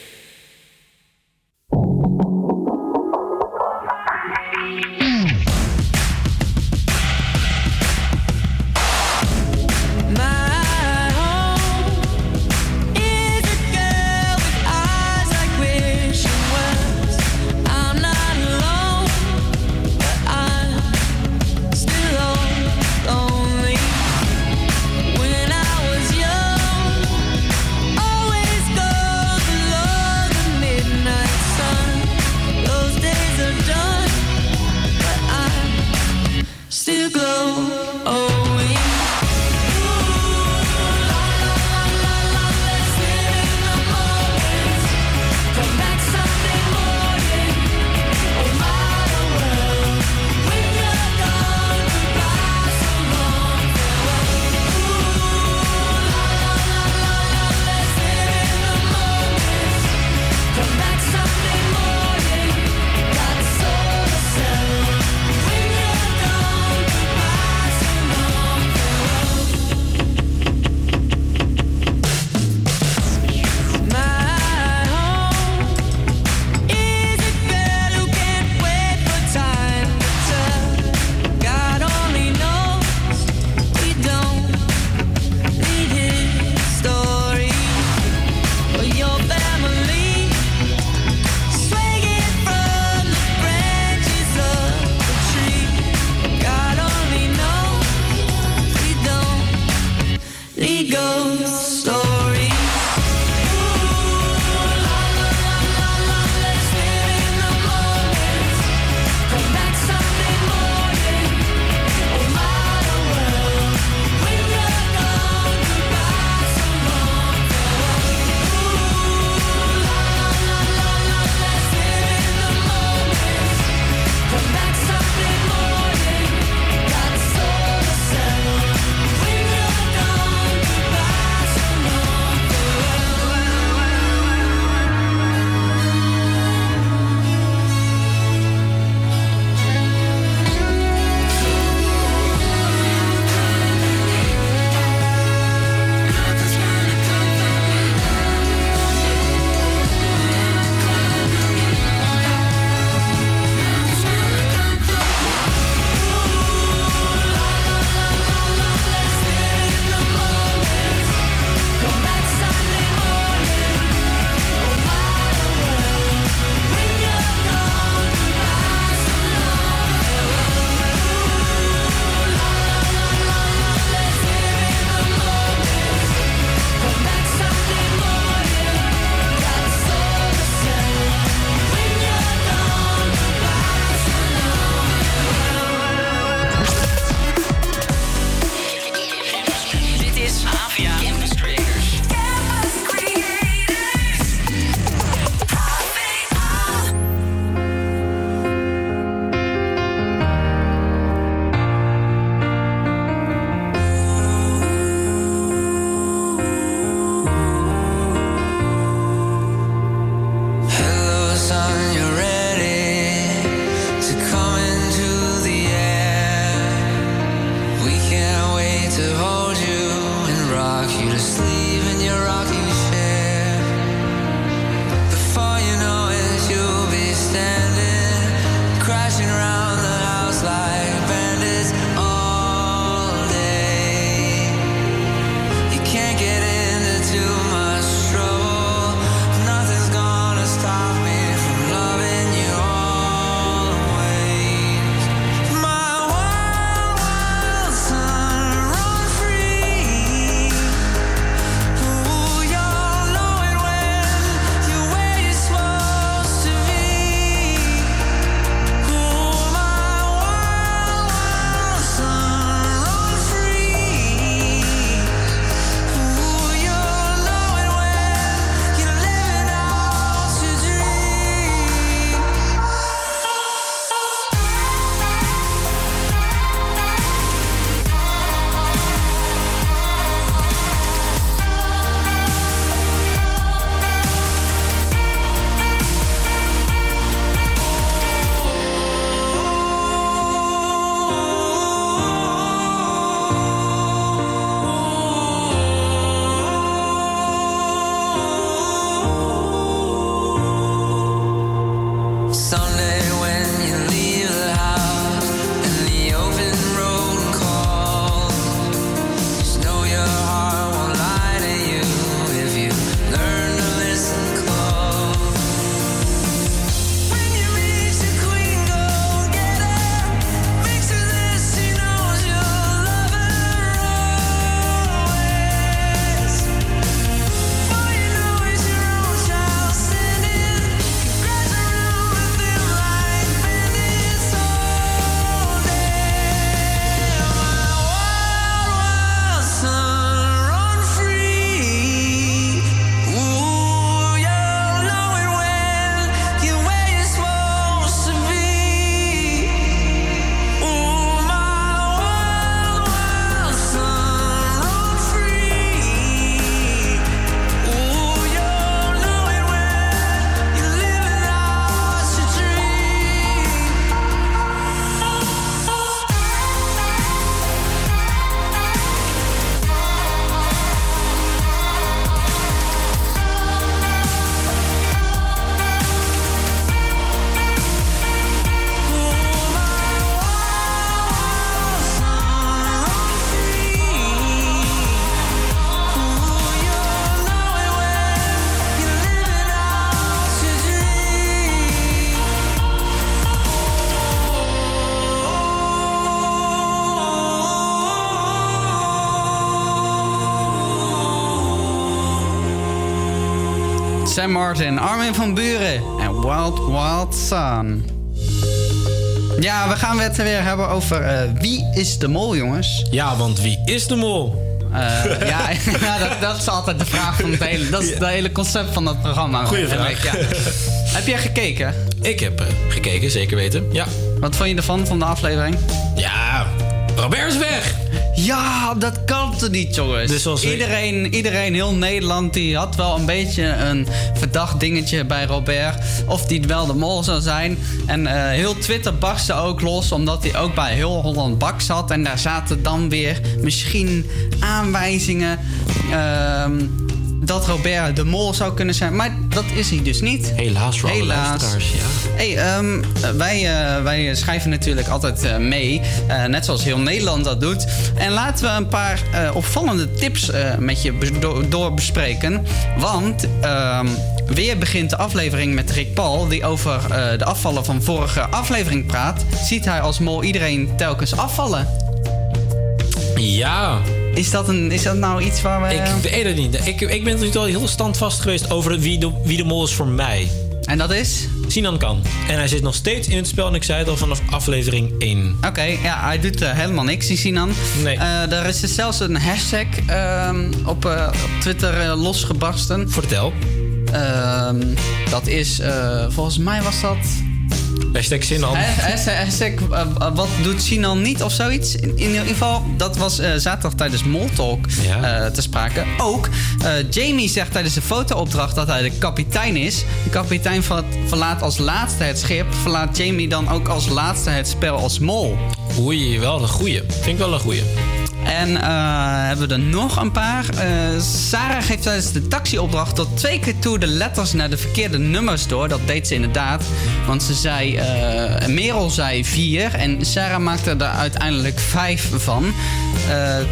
Speaker 4: Sam Martin, Armin van Buren en Wild Wild Sun. Ja, we gaan het weer hebben over eh, wie is de mol, jongens.
Speaker 6: Ja, want wie is de mol?
Speaker 4: Eh, ja, ja dat, dat is altijd de vraag van het hele... Dat is het hele concept van dat programma.
Speaker 6: Goeie vraag.
Speaker 4: Ja. heb jij gekeken?
Speaker 6: Ik heb eh, gekeken, zeker weten. Ja.
Speaker 4: Wat vond je ervan, van de aflevering?
Speaker 6: Ja, Robert is weg.
Speaker 4: Ja, dat kan niet, jongens.
Speaker 6: Dus we-
Speaker 4: iedereen, iedereen, heel Nederland, die had wel een beetje een verdacht dingetje bij Robert. Of die wel de mol zou zijn. En eh, heel Twitter barstte ook los, omdat hij ook bij heel Holland Bak zat. En daar zaten dan weer misschien aanwijzingen ehm, dat Robert de mol zou kunnen zijn. Maar dat is hij dus niet.
Speaker 6: Helaas voor alle
Speaker 4: Helaas.
Speaker 6: luisteraars, ja.
Speaker 4: Hey, ehm, wij, eh, wij schrijven natuurlijk altijd eh, mee, eh, net zoals heel Nederland dat doet. En laten we een paar opvallende tips met je be- do- doorbespreken. Want ehm, weer begint de aflevering met Rick Paul, die over de afvallen van vorige aflevering praat. Ziet hij als mol iedereen telkens afvallen?
Speaker 6: Ja.
Speaker 4: Is dat, een, is dat nou iets waar we...
Speaker 6: Ik weet het niet. Ik, ik ben natuurlijk al heel standvast geweest over wie de, wie de mol is voor mij.
Speaker 4: En dat is?
Speaker 6: Sinan kan. En hij zit nog steeds in het spel en ik zei het al vanaf aflevering 1.
Speaker 4: Oké, ja, hij doet eh, helemaal niks, die Sinan.
Speaker 6: Nee.
Speaker 4: Eh, er is dus zelfs een hashtag ehm, op, eh, op Twitter losgebarsten.
Speaker 6: Vertel.
Speaker 4: Ehm, dat is, volgens mij was dat...
Speaker 6: Hashtag Sinan.
Speaker 4: Ha- Hashtag, hashtag, wat doet Sinan niet of zoiets? In, in ieder geval, dat was eh, zaterdag tijdens Moltalk eh te sprake. Ook, eh, Jamie zegt tijdens de fotoopdracht dat hij de kapitein is. De kapitein ver- verlaat als laatste het schip. Verlaat Jamie dan ook als laatste het spel als mol.
Speaker 6: Oei, wel een goeie. Vind ik wel een goeie.
Speaker 4: En eh, hebben we er nog een paar. Eh, Sarah geeft tijdens de taxiopdracht tot twee keer toe de letters naar de verkeerde nummers door. Dat deed ze inderdaad. Want ze zei, eh Merel zei vier en Sarah maakte er uiteindelijk vijf van.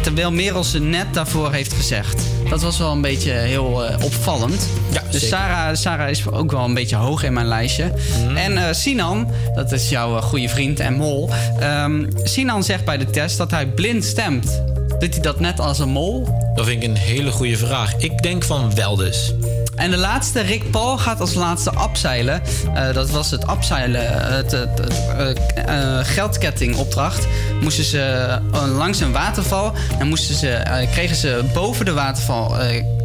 Speaker 4: Terwijl Merel ze net daarvoor heeft gezegd. Dat was wel een beetje heel opvallend.
Speaker 6: Ja,
Speaker 4: dus
Speaker 6: zeker.
Speaker 4: Sarah, Sarah is ook wel een beetje hoog in mijn lijstje. En eh, Sinan, dat is jouw goede vriend en mol. Ehm, Sinan zegt bij de test dat hij blind stemt. Doet hij dat net als een mol?
Speaker 6: Dat vind ik een hele goede vraag. Ik denk van wel dus.
Speaker 4: En de laatste, Rick Paul, gaat als laatste abzeilen. Eh, dat was het abzeilen, eh, het, het, het, eh, eh, geldkettingopdracht. Moesten ze langs een waterval. En moesten ze, kregen ze boven de waterval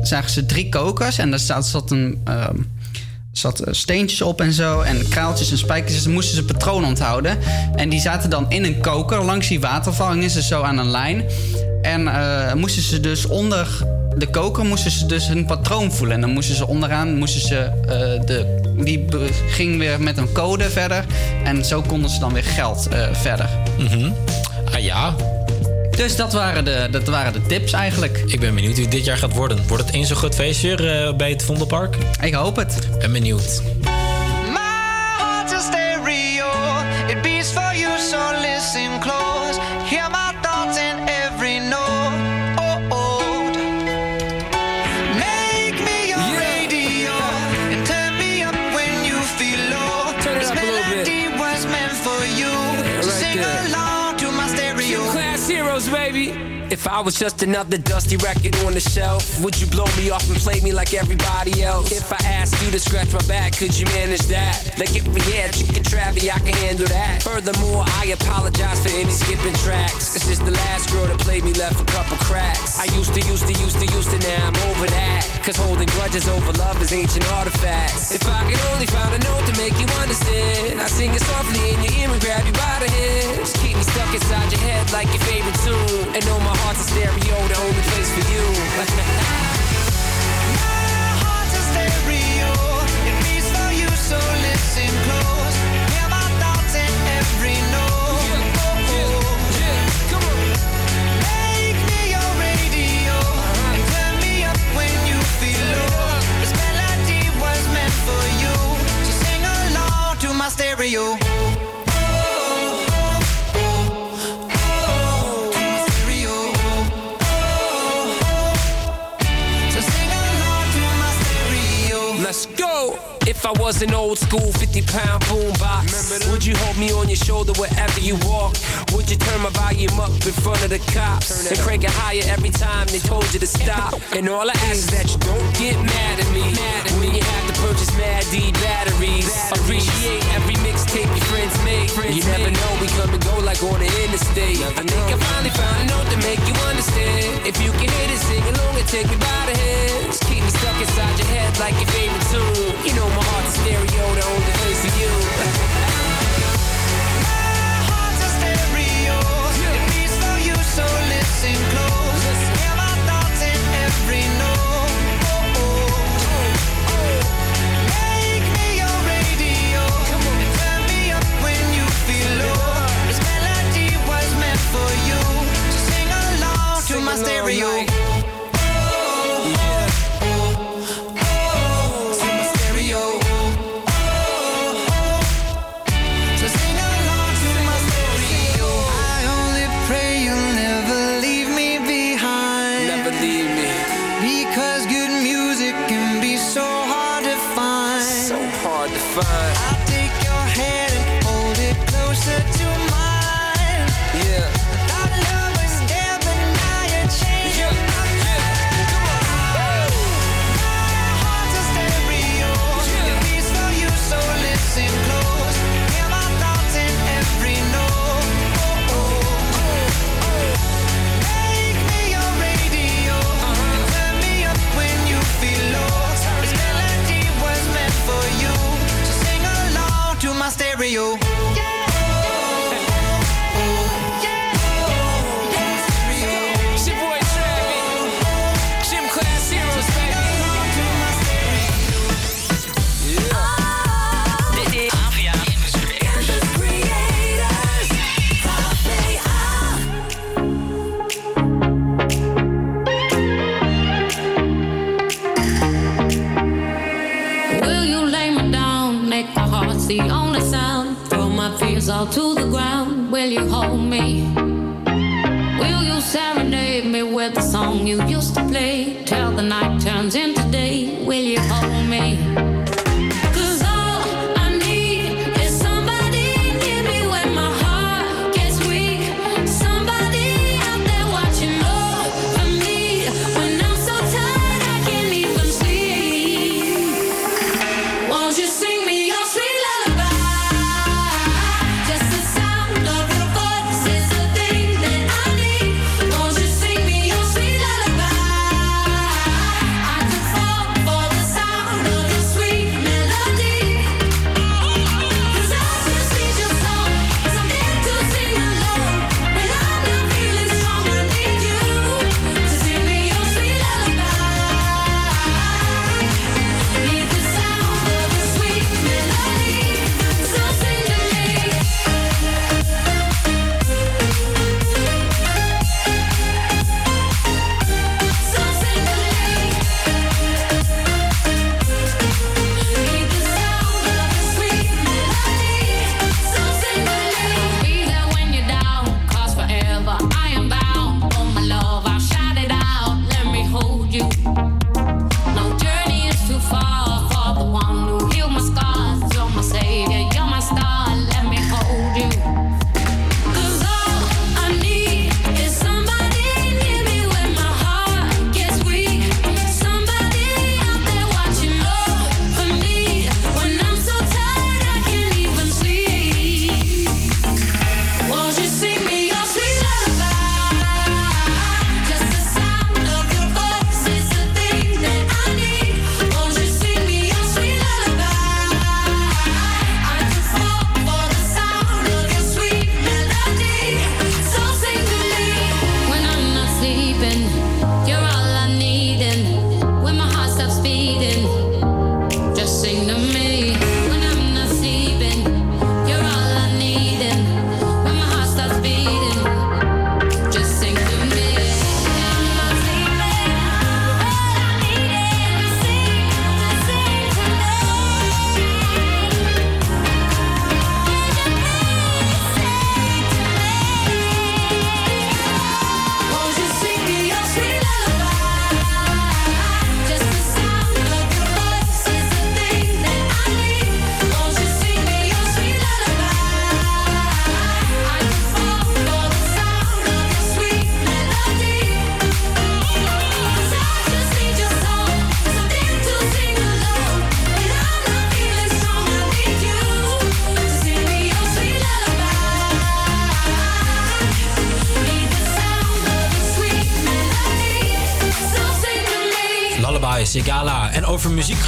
Speaker 4: zagen ze drie kokers. En daar zat, zat een. ehm, zat steentjes op en zo. En kraaltjes en spijkers. Dus moesten ze patronen onthouden. En die zaten dan in een koker. Langs die waterval hingen ze zo aan een lijn. En eh, moesten ze dus onder de koker moesten ze dus hun patroon voelen. En dan moesten ze onderaan, moesten ze, eh, de, die ging weer met een code verder. En zo konden ze dan weer geld eh, verder.
Speaker 6: Mhm. Ah ja.
Speaker 4: Dus dat waren, de, dat waren de tips eigenlijk.
Speaker 6: Ik ben benieuwd wie het dit jaar gaat worden. Wordt het eens zo'n groot feestje bij het Vondelpark?
Speaker 4: Ik hoop het.
Speaker 6: Ben benieuwd.
Speaker 9: I was just another dusty record on the shelf, would you blow me off and play me like everybody else? If I asked you to scratch my back, could you manage that? Like if we had chicken travy, I can handle that. Furthermore, I apologize for any skipping tracks. This is the last girl that played me left a couple cracks. I used to, used to, used to, used to, now I'm over that. Cause holding grudges over love is ancient artifacts. If I could only find a note to make you understand, I sing it softly in your ear and grab you by the head. Keep me stuck inside your head like your favorite tune. And know my heart's stereo, the only place for you. old school 50 pound boom box. Would you hold me on your shoulder wherever you walk? Would you turn my volume up in front of the cops and crank it higher every time they told you to stop? And all I ask is that you don't get mad at me when you have to purchase Mad D batteries. Appreciate every mixtape your friends make. You never know, we come and go like on the interstate. I think I finally found a note to make you understand. If you can hit it, sing along and take me by the Just Keep me stuck inside your head like your favorite tune. You know my heart's stereo, the only place for you.
Speaker 22: passing close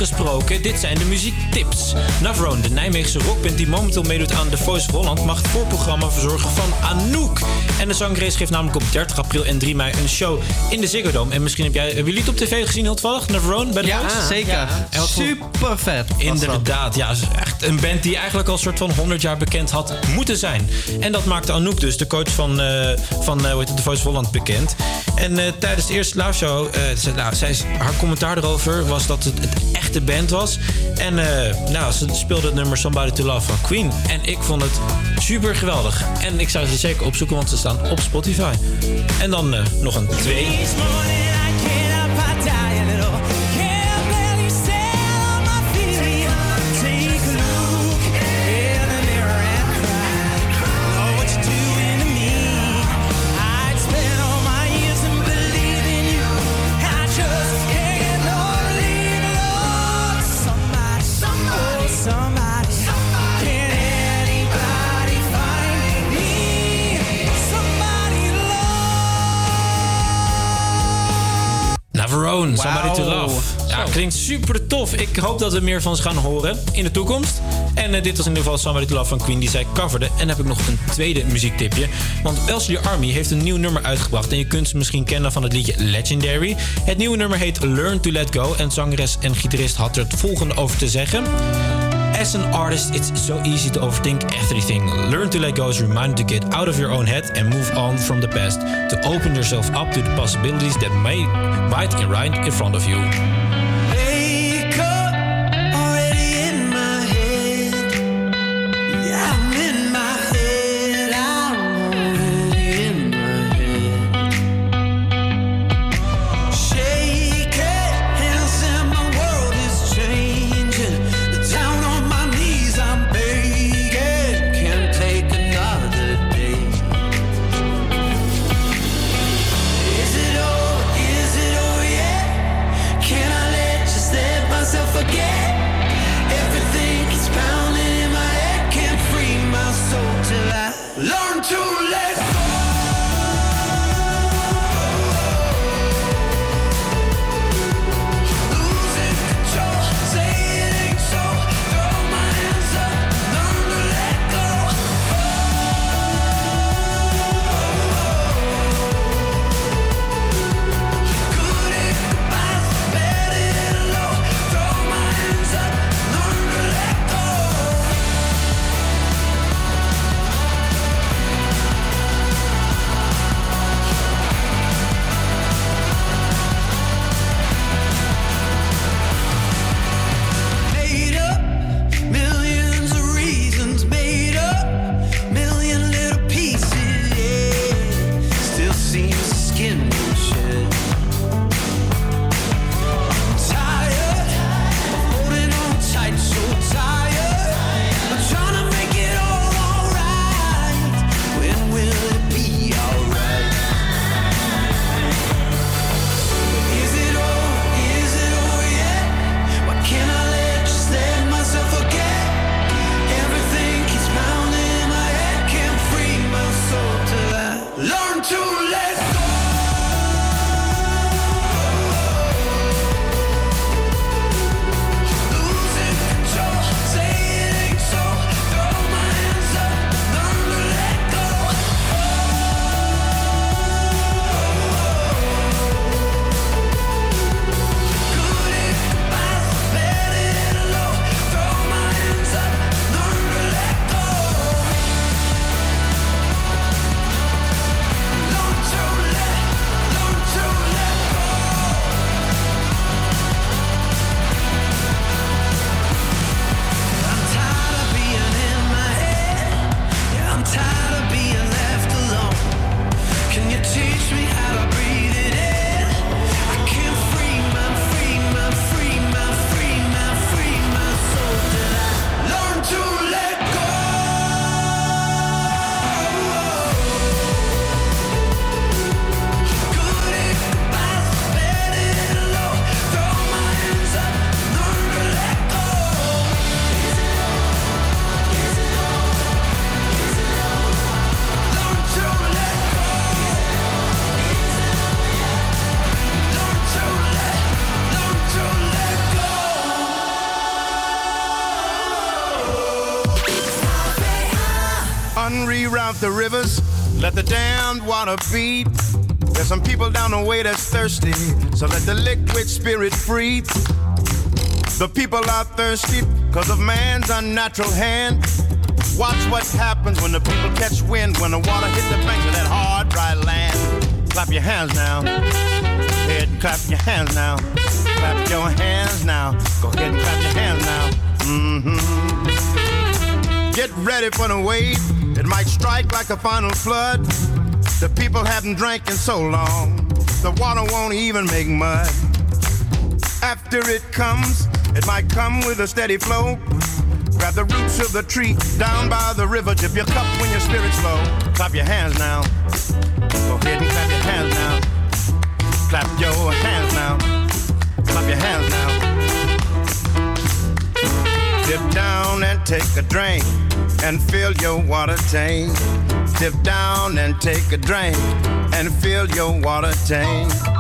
Speaker 6: gesproken, dit zijn de muziektips. Navrone, de Nijmeegse rockband die momenteel meedoet aan The Voice of Holland, mag het voorprogramma verzorgen van Anouk. En de zangeres geeft namelijk op 30 april en 3 mei een show in de Ziggo Dome. En misschien heb jij, hebben jullie het op tv gezien heel toevallig, Navrone, bij The
Speaker 4: Ja,
Speaker 6: Voice?
Speaker 4: zeker.
Speaker 6: Voor-
Speaker 4: Super vet.
Speaker 6: Inderdaad, ja. echt een band die eigenlijk al een soort van 100 jaar bekend had moeten zijn. En dat maakte Anouk dus, de coach van, eh van het, The Voice of Holland, bekend. En eh, tijdens de eerste live show, ze, nou, zij, haar commentaar erover was dat het, het echte band was. En eh, nou, ze speelde het nummer Somebody to Love van Queen. En ik vond het super geweldig. En ik zou ze zeker opzoeken, want ze staan op Spotify. En dan eh, nog een twee. Klinkt super tof. Ik hoop dat we meer van ze gaan horen in de toekomst. En eh, dit was in ieder geval Somebody to Love van Queen die zij coverde. En dan heb ik nog een tweede muziektipje. Want Elsie Army heeft een nieuw nummer uitgebracht. En je kunt ze misschien kennen van het liedje Legendary. Het nieuwe nummer heet Learn to Let Go. En zangeres en gitarist had er het volgende over te zeggen. As an artist, it's so easy to overthink everything. Learn to let go is a reminder to get out of your own head and move on from the past. To open yourself up to the possibilities that may might right in front of you.
Speaker 10: Water beat. There's some people down the way that's thirsty, so let the liquid spirit free. The people are thirsty because of man's unnatural hand. Watch what happens when the people catch wind, when the water hits the banks of that hard, dry land. Clap your hands now. And clap your hands now. Clap your hands now. Go ahead and clap your hands now. Mm-hmm. Get ready for the wave. It might strike like a final flood. The people haven't drank in so long. The water won't even make mud. After it comes, it might come with a steady flow. Grab the roots of the tree down by the river. Dip your cup when your spirit's low. Clap your hands now. Go ahead and clap your hands now. Clap your hands now. Clap your hands now. Dip down and take a drink and fill your water tank. Dip down and take a drink and fill your water tank.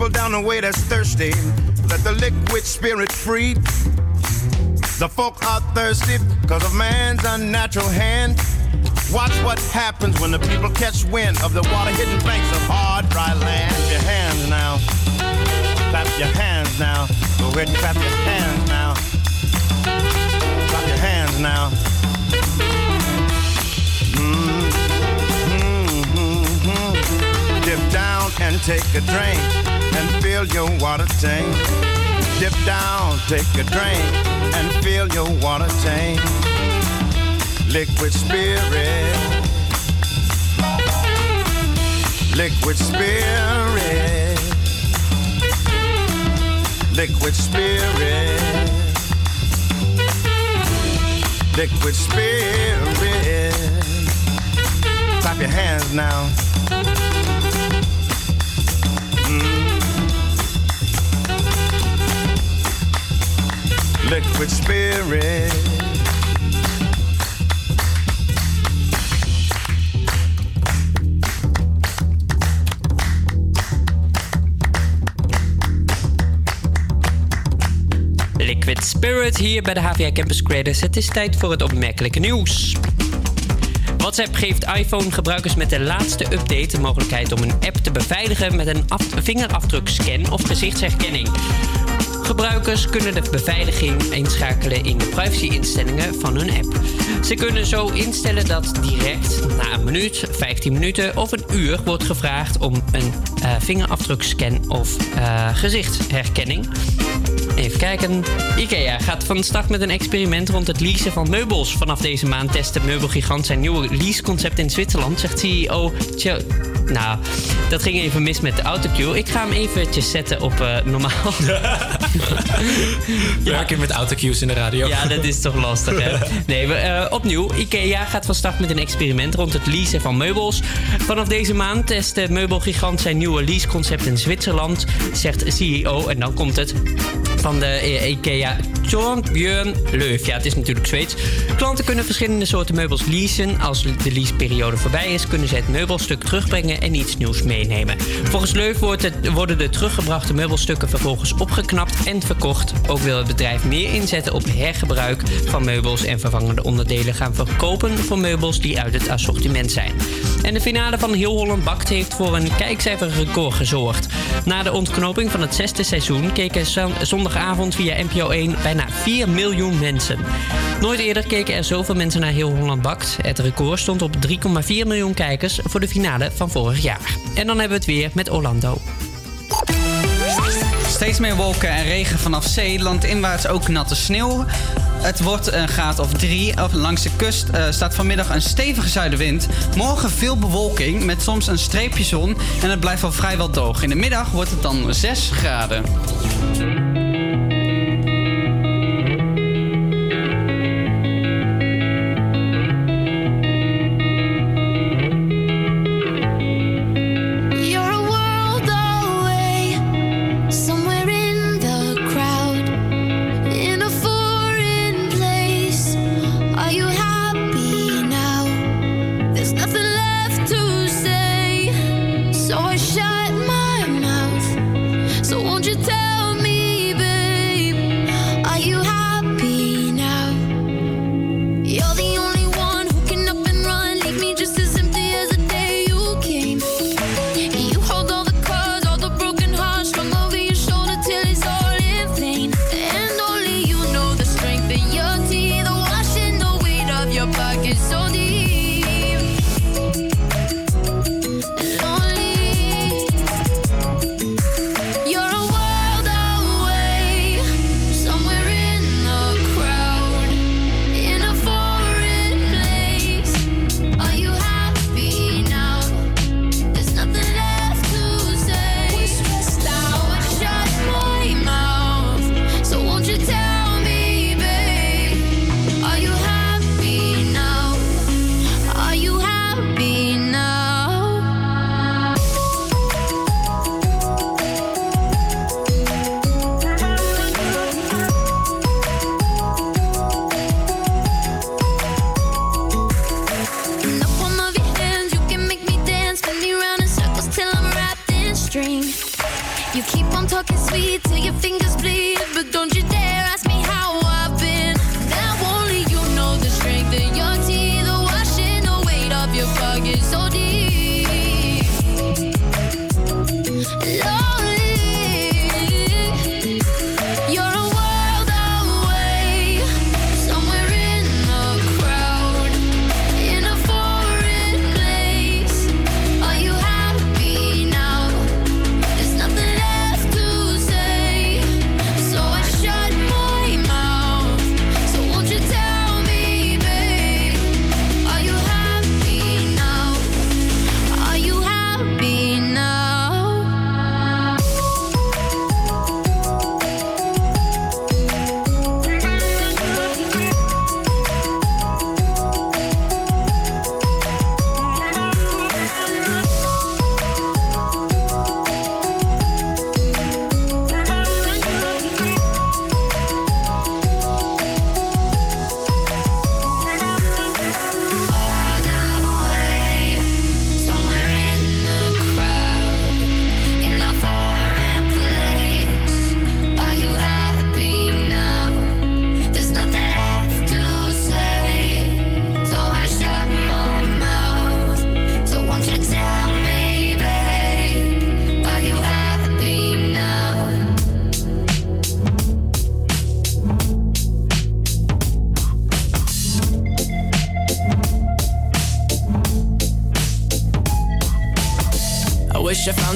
Speaker 10: People down the way that's thirsty. Let the liquid spirit free. The folk are thirsty because of man's unnatural hand. Watch what happens when the people catch wind of the water hidden banks of hard, dry land. Clap your hands now. Clap your hands now. Go ahead and clap your hands now. Clap your hands now. Mm, mm, mm, mm. Dip down and take a drink and fill your water tank. Dip down, take a drink and fill your water tank. Liquid spirit. Liquid spirit. Liquid spirit. Liquid spirit. Clap your hands now. Liquid spirit.
Speaker 14: Liquid Spirit hier bij de HVA Campus Creators. Het is tijd voor het opmerkelijke nieuws. WhatsApp geeft iPhone-gebruikers met de laatste update de mogelijkheid om een app te beveiligen met een af- vingerafdrukscan of gezichtsherkenning. Gebruikers kunnen de beveiliging inschakelen in de privacy-instellingen van hun app. Ze kunnen zo instellen dat direct na een minuut, 15 minuten of een uur wordt gevraagd om een eh, vingerafdrukscan of eh, gezichtsherkenning. Even kijken. IKEA gaat van start met een experiment rond het leasen van meubels. Vanaf deze maand test de meubelgigant zijn nieuwe leaseconcept in Zwitserland, zegt CEO. Nou, dat ging even mis met de autocue. Ik ga hem eventjes zetten op eh, normaal.
Speaker 6: Werken met autocues in de radio.
Speaker 14: Ja, dat is toch lastig, hè? Nee, we, eh, opnieuw. IKEA gaat van start met een experiment rond het leasen van meubels. Vanaf deze maand test de meubelgigant zijn nieuwe leaseconcept in Zwitserland, zegt CEO. En dan komt het van de eh, IKEA Torbjörn Leuf. Ja, het is natuurlijk Zweeds. Klanten kunnen verschillende soorten meubels leasen. Als de leaseperiode voorbij is, kunnen ze het meubelstuk terugbrengen en iets nieuws meenemen. Volgens Leuf wordt worden de teruggebrachte meubelstukken vervolgens opgeknapt en verkocht. Ook wil het bedrijf meer inzetten op hergebruik van meubels en vervangende onderdelen gaan verkopen voor meubels die uit het assortiment zijn. En de finale van Heel Holland Bakt heeft voor een kijkcijferrecord gezorgd. Na de ontknoping van het zesde seizoen keken zon- zondagavond via NPO 1 bijna 4 miljoen mensen. Nooit eerder keken er zoveel mensen naar Heel Holland Bakt. Het record stond op 3,4 miljoen kijkers voor de finale van En dan hebben we het weer met Orlando.
Speaker 3: Steeds meer wolken en regen vanaf zee, landinwaarts ook natte sneeuw. Het wordt een graad of drie. Langs de kust eh, staat vanmiddag een stevige zuidenwind. Morgen veel bewolking met soms een streepje zon. En het blijft wel vrijwel droog. In de middag wordt het dan 6 graden.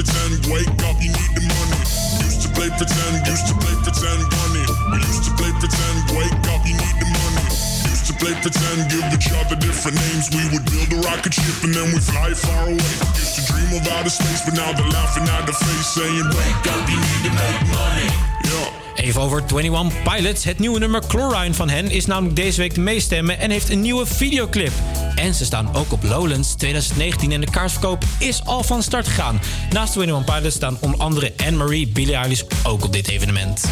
Speaker 23: pretend, wake up, you need the money.
Speaker 24: Used to play pretend, used to play pretend, money. We used to play pretend, wake up, you need the money. Used to play pretend, give each other different names. We would build a rocket ship and then we fly far away. Used to dream of outer space, but now they're laughing at the face, saying, Wake up, you need to make money. Yeah.
Speaker 6: Even over 21 Pilots. Het nieuwe nummer Chlorine van hen is namelijk deze week de meestemmen en heeft een nieuwe videoclip. En ze staan ook op Lowlands 2019 en de kaartverkoop is al van start gegaan. Naast 21 Pilots staan onder andere Anne-Marie, Billie Eilish ook op dit evenement.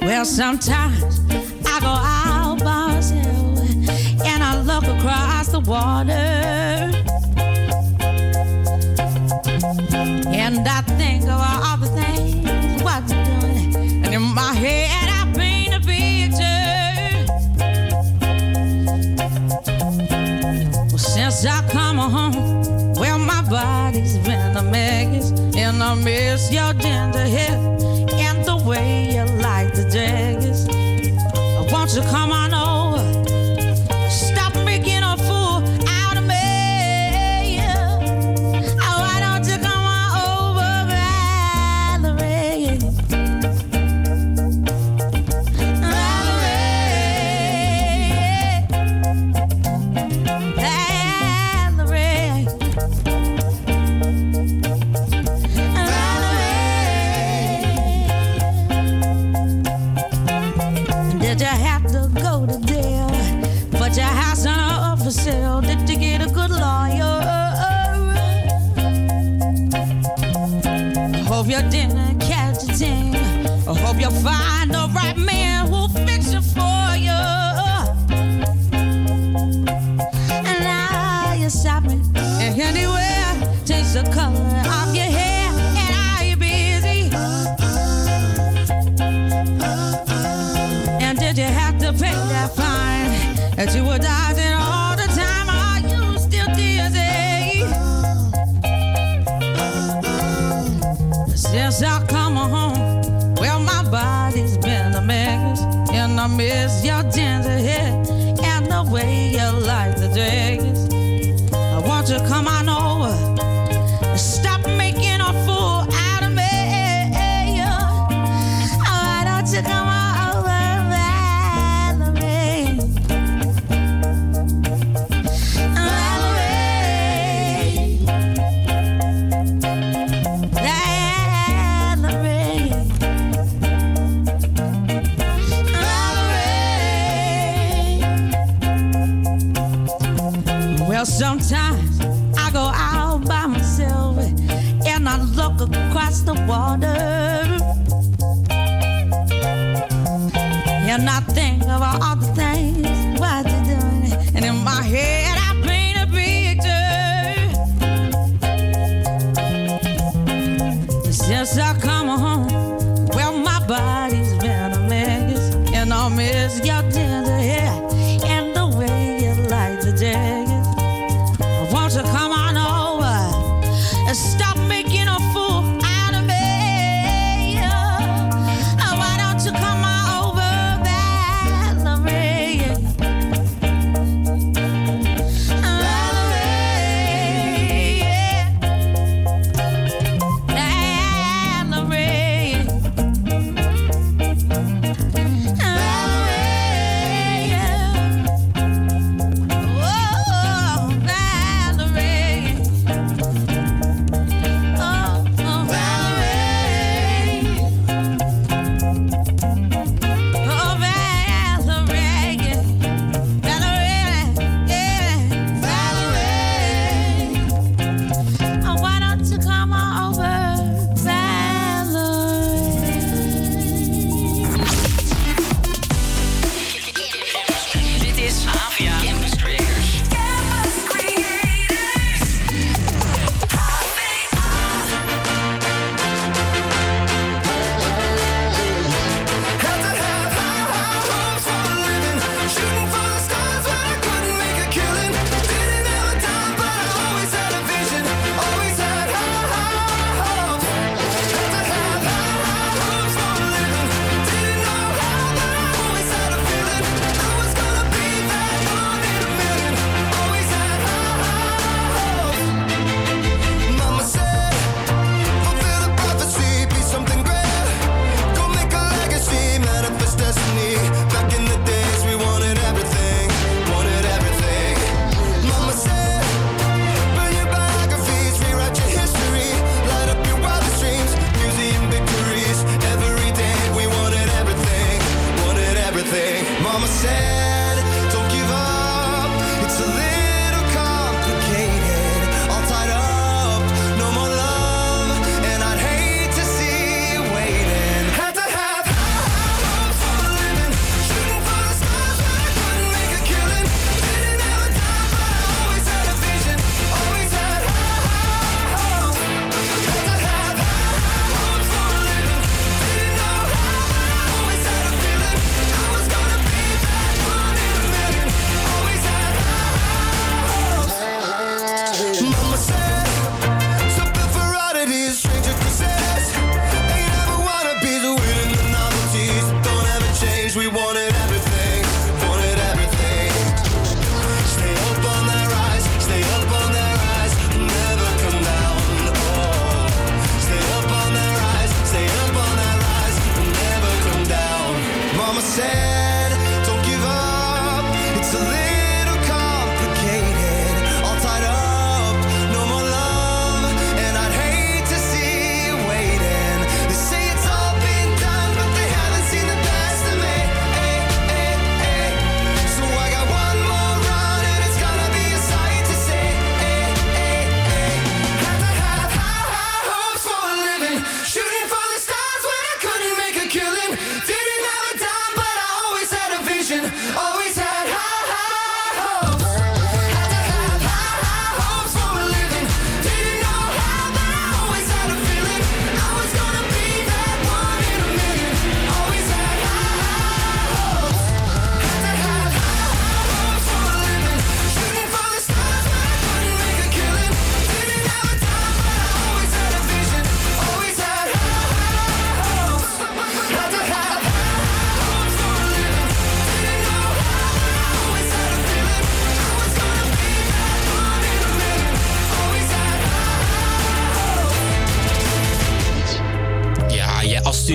Speaker 25: Well, sometimes I go out by myself and I look across the water. And I think of all the things you're doing and in my head. I come home. Well, my body's been a mess, and I miss your ginger hair and the way you like to
Speaker 10: drag.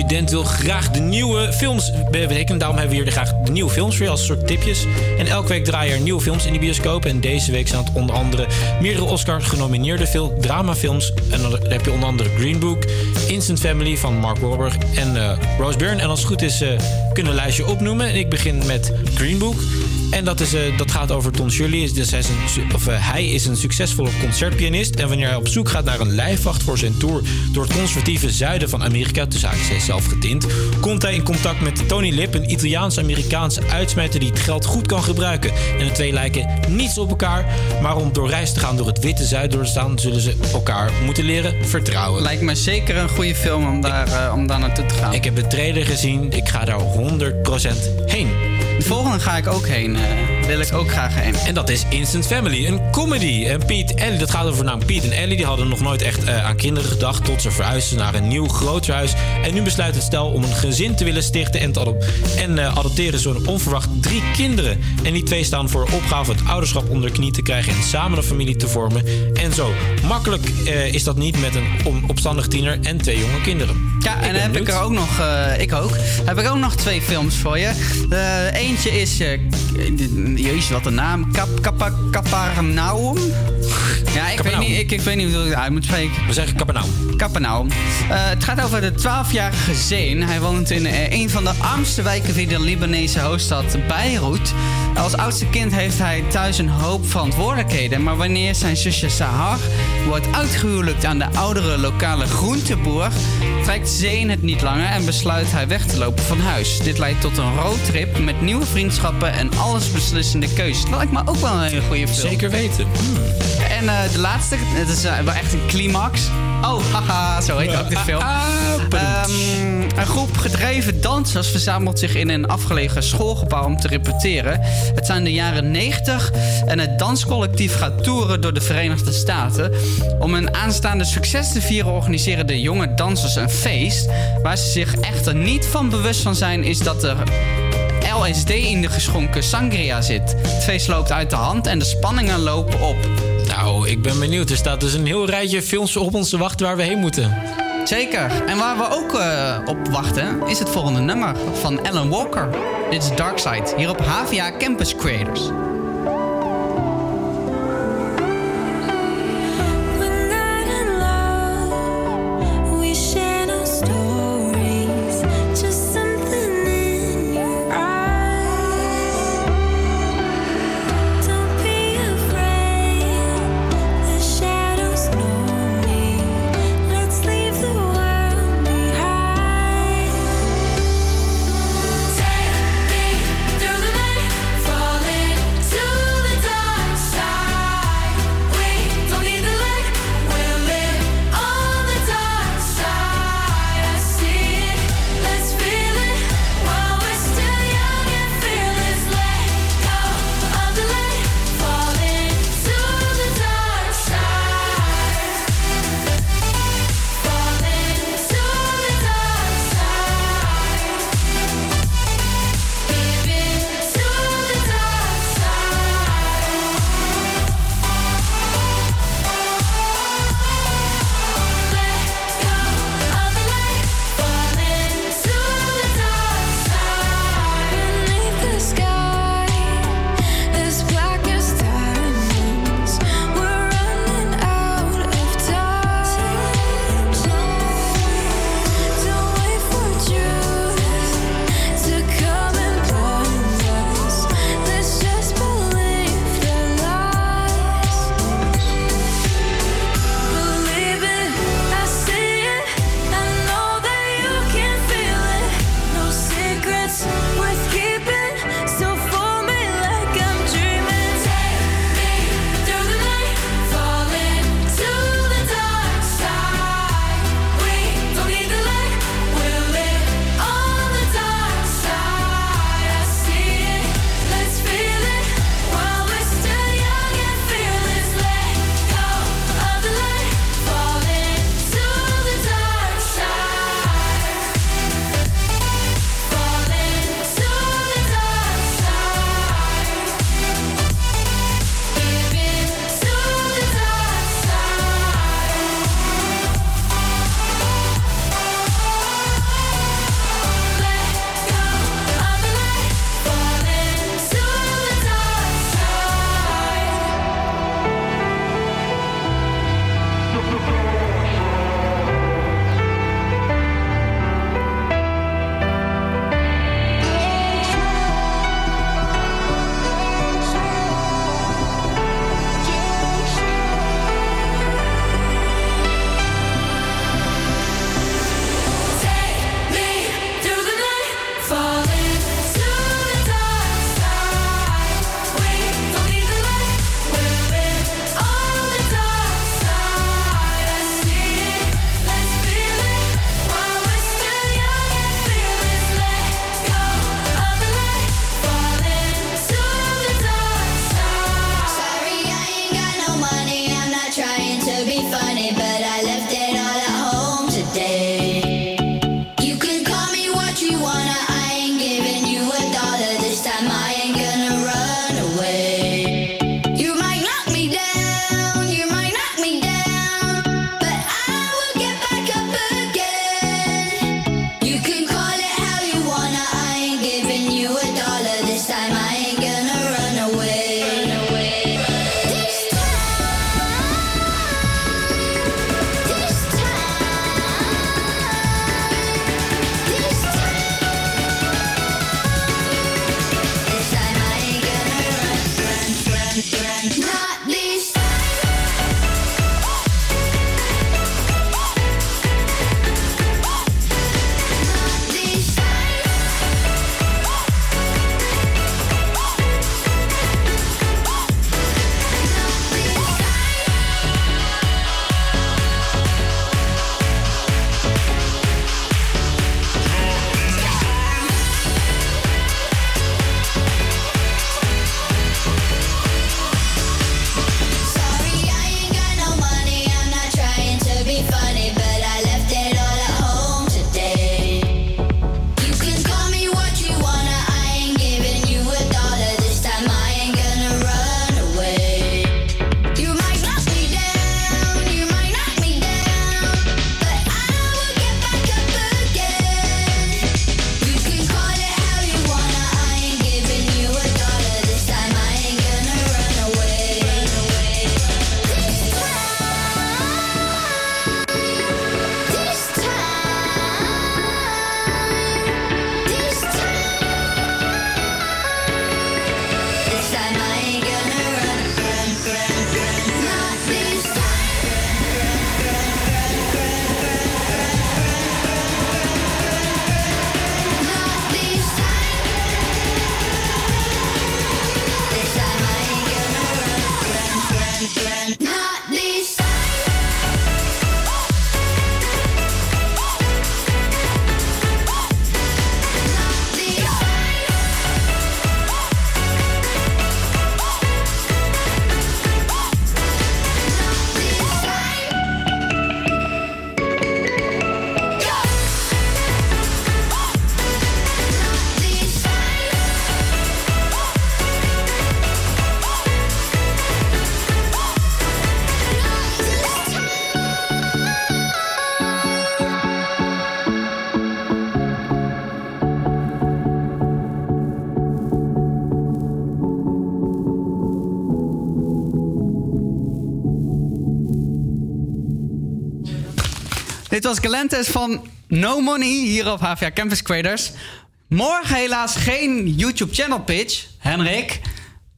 Speaker 10: student wil graag de nieuwe films berekenen. Daarom hebben we hier graag de nieuwe films voor je als soort tipjes. En elke week draaien er nieuwe films in de bioscoop. En deze week zijn het onder andere meerdere Oscar genomineerde film, dramafilms. En dan heb je onder andere Green Book, Instant Family van Mark Wahlberg en eh, Rose Byrne. En als het goed is, uh, kunnen we een lijstje opnoemen. En ik begin met Green Book. En dat, is, eh, dat gaat over Ton Shirley. Dus hij, is een, of, eh, hij is een succesvolle concertpianist. En wanneer hij op zoek gaat naar een lijfwacht voor zijn tour door het conservatieve zuiden van Amerika, tussen haakjes zelf getint, komt hij in contact met Tony Lip, een Italiaans-Amerikaanse uitsmijter die het geld goed kan gebruiken. En de twee lijken niets op elkaar, maar om door reis te gaan door het witte zuiden te staan, zullen ze elkaar moeten leren vertrouwen.
Speaker 4: Lijkt me zeker een goede film om daar, eh, om naartoe te gaan.
Speaker 10: Ik heb de trailer gezien, ik ga daar 100% heen.
Speaker 4: De volgende ga ik ook heen. eh, wil ik ook graag heen.
Speaker 6: En dat is Instant Family, een comedy. En Piet en Ellie, dat gaat over namelijk Piet en Ellie, die hadden nog nooit echt eh, aan kinderen gedacht tot ze verhuisden naar een nieuw groter huis. En nu besluit het stel om een gezin te willen stichten en, te adop- en eh, adopteren ze onverwacht drie kinderen. En die twee staan voor opgave het ouderschap onder de knie te krijgen en samen een familie te vormen. En zo makkelijk eh, is dat niet met een opstandig tiener en twee jonge kinderen.
Speaker 4: Ja, en dan heb ik er ook nog, eh, ik ook, heb ik ook nog twee films voor je. Eh, eentje is, eh, jezus wat een naam, Kap, Kappa, Capernaum. Ja, ik weet, niet, ik, ik weet niet hoe ik het uit moet spreken.
Speaker 6: We zeggen Capernaum.
Speaker 4: Capernaum. Eh, het gaat over de 12-jarige Zeen. Hij woont in eh, een van de armste wijken van de Libanese hoofdstad Beirut. Als oudste kind heeft hij thuis een hoop verantwoordelijkheden. Maar wanneer zijn zusje Sahar wordt uitgehuwelijkt aan de oudere lokale groenteboer... trekt Zeen het niet langer en besluit hij weg te lopen van huis. Dit leidt tot een roadtrip met nieuwe vriendschappen en allesbeslissende keuzes. Dat lijkt me ook wel een hele goede film.
Speaker 6: Zeker weten.
Speaker 4: En eh, de laatste, het is eh, wel echt een climax. Oh, haha, zo heet ook de film. Ehm, een groep gedreven dansers verzamelt zich in een afgelegen schoolgebouw om te repeteren. Het zijn de jaren 90 en het danscollectief gaat toeren door de Verenigde Staten. Om een aanstaande succes te vieren organiseren de jonge dansers een feest. Waar ze zich echter niet van bewust van zijn is dat er LSD in de geschonken sangria zit. Het feest loopt uit de hand en de spanningen lopen op.
Speaker 6: Nou, ik ben benieuwd. Er staat dus een heel rijtje films op ons te wachten waar we heen moeten.
Speaker 4: Zeker. En waar we ook eh, op wachten is het volgende nummer van Alan Walker. Dit is Dark Side, hier op HVA Campus Creators. Dit was Galantis van No Money hier op HVA Campus Creators. Morgen helaas geen YouTube channel pitch. Henrik.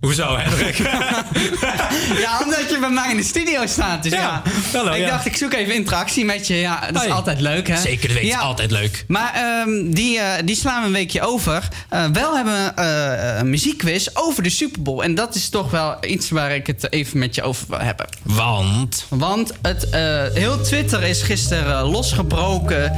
Speaker 6: Hoezo, Henrik?
Speaker 4: ja, omdat je bij mij in de studio staat. Dus ja,
Speaker 6: Ja, hallo,
Speaker 4: ik
Speaker 6: ja.
Speaker 4: dacht, ik zoek even interactie met je. Ja, dat is
Speaker 6: Hoi.
Speaker 4: altijd leuk, hè?
Speaker 6: Zeker weten,
Speaker 4: Ja.
Speaker 6: altijd leuk.
Speaker 4: Maar ehm, die, eh, die slaan we een weekje over. Eh, wel hebben we eh, een muziekquiz over de Super Bowl. En dat is toch wel iets waar ik het even met je over wil hebben.
Speaker 6: Want?
Speaker 4: Want het, heel Twitter is gisteren losgebroken.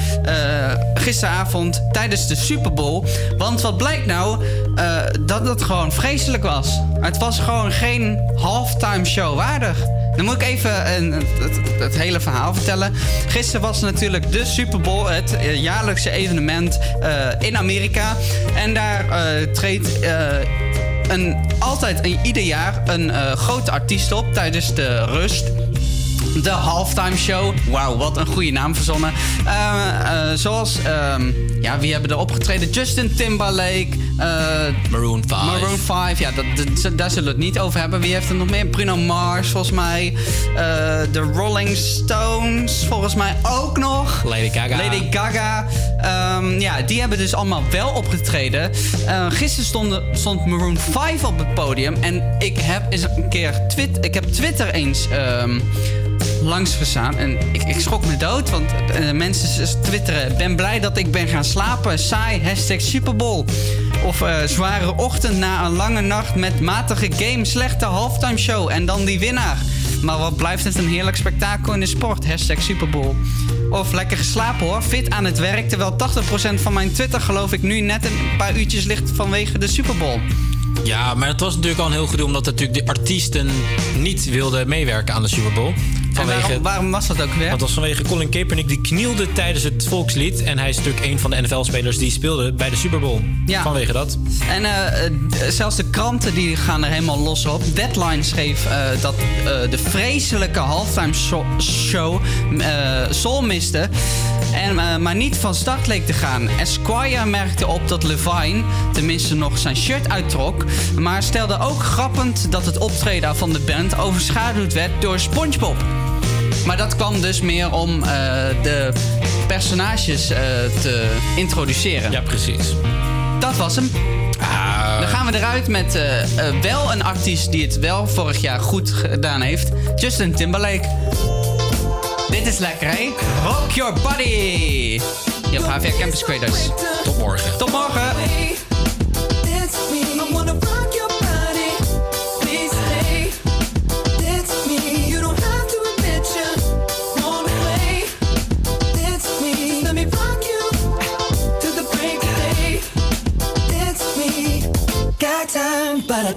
Speaker 4: gisteravond tijdens de Super Bowl. Want wat blijkt nou? Eh, dat het gewoon vreselijk was. Het was gewoon geen halftime show waardig. Dan moet ik even een- het, het, hele verhaal vertellen. Gisteren was natuurlijk de Super Bowl, het eh, jaarlijkse evenement eh, in Amerika. En daar eh, treedt een, altijd ieder jaar een grote artiest op tijdens de rust. De halftime show. Wauw, wat een goede naam verzonnen. Eh, eh, zoals, ehm, ja, wie hebben er opgetreden? Justin Timberlake. eh,
Speaker 6: Maroon 5.
Speaker 4: Maroon 5, ja, dat, dat- daar zullen we het niet over hebben. Wie heeft er nog meer? Bruno Mars, volgens mij. De Rolling Stones, volgens mij ook nog.
Speaker 6: Lady Gaga.
Speaker 4: Lady Gaga. Ehm, ja, die hebben dus allemaal wel opgetreden. Gisteren stonden, stond Maroon 5 op het podium. En ik heb eens een keer twit, ik heb Twitter eens ehm, langs. En ik, ik schrok me dood, want eh, mensen twitteren... ben blij dat ik ben gaan slapen. Saai, hashtag Super Bowl. Of eh, zware ochtend na een lange nacht met matige game. Slechte halftime show. En dan die winnaar. Maar wat blijft het een heerlijk spektakel in de sport. Hashtag Super Bowl. Of lekker geslapen hoor. Fit aan het werk. Terwijl 80% van mijn Twitter geloof ik nu net een paar uurtjes ligt vanwege de Super Bowl.
Speaker 6: Ja, maar het was natuurlijk al een heel gedoe... omdat natuurlijk de artiesten niet wilden meewerken aan de Super Bowl. Vanwege,
Speaker 4: waarom- waarom was dat ook weer?
Speaker 6: Dat was vanwege Colin Kaepernick. Die knielde tijdens het volkslied. En hij is natuurlijk een van de NFL-spelers die speelde bij de Super Bowl.
Speaker 4: Ja.
Speaker 6: Vanwege dat.
Speaker 4: En eh, zelfs de kranten die gaan er helemaal los op. Deadline schreef eh, dat eh, de vreselijke halftime sho- show Soul miste. En, maar niet van start leek te gaan. Esquire merkte op dat Levine tenminste nog zijn shirt uittrok. Maar stelde ook grappend dat het optreden van de band overschaduwd werd door SpongeBob. Maar dat kwam dus meer om eh, de personages eh, te introduceren.
Speaker 6: Ja, precies.
Speaker 4: Dat was hem. Dan gaan we eruit met eh, wel een artiest die het wel vorig jaar goed gedaan heeft. Justin Timberlake. Dit is lekker, hè? Rock your body. Hier op HVA Campus Creators.
Speaker 6: Tot morgen.
Speaker 4: Tot morgen.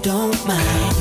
Speaker 22: Don't mind.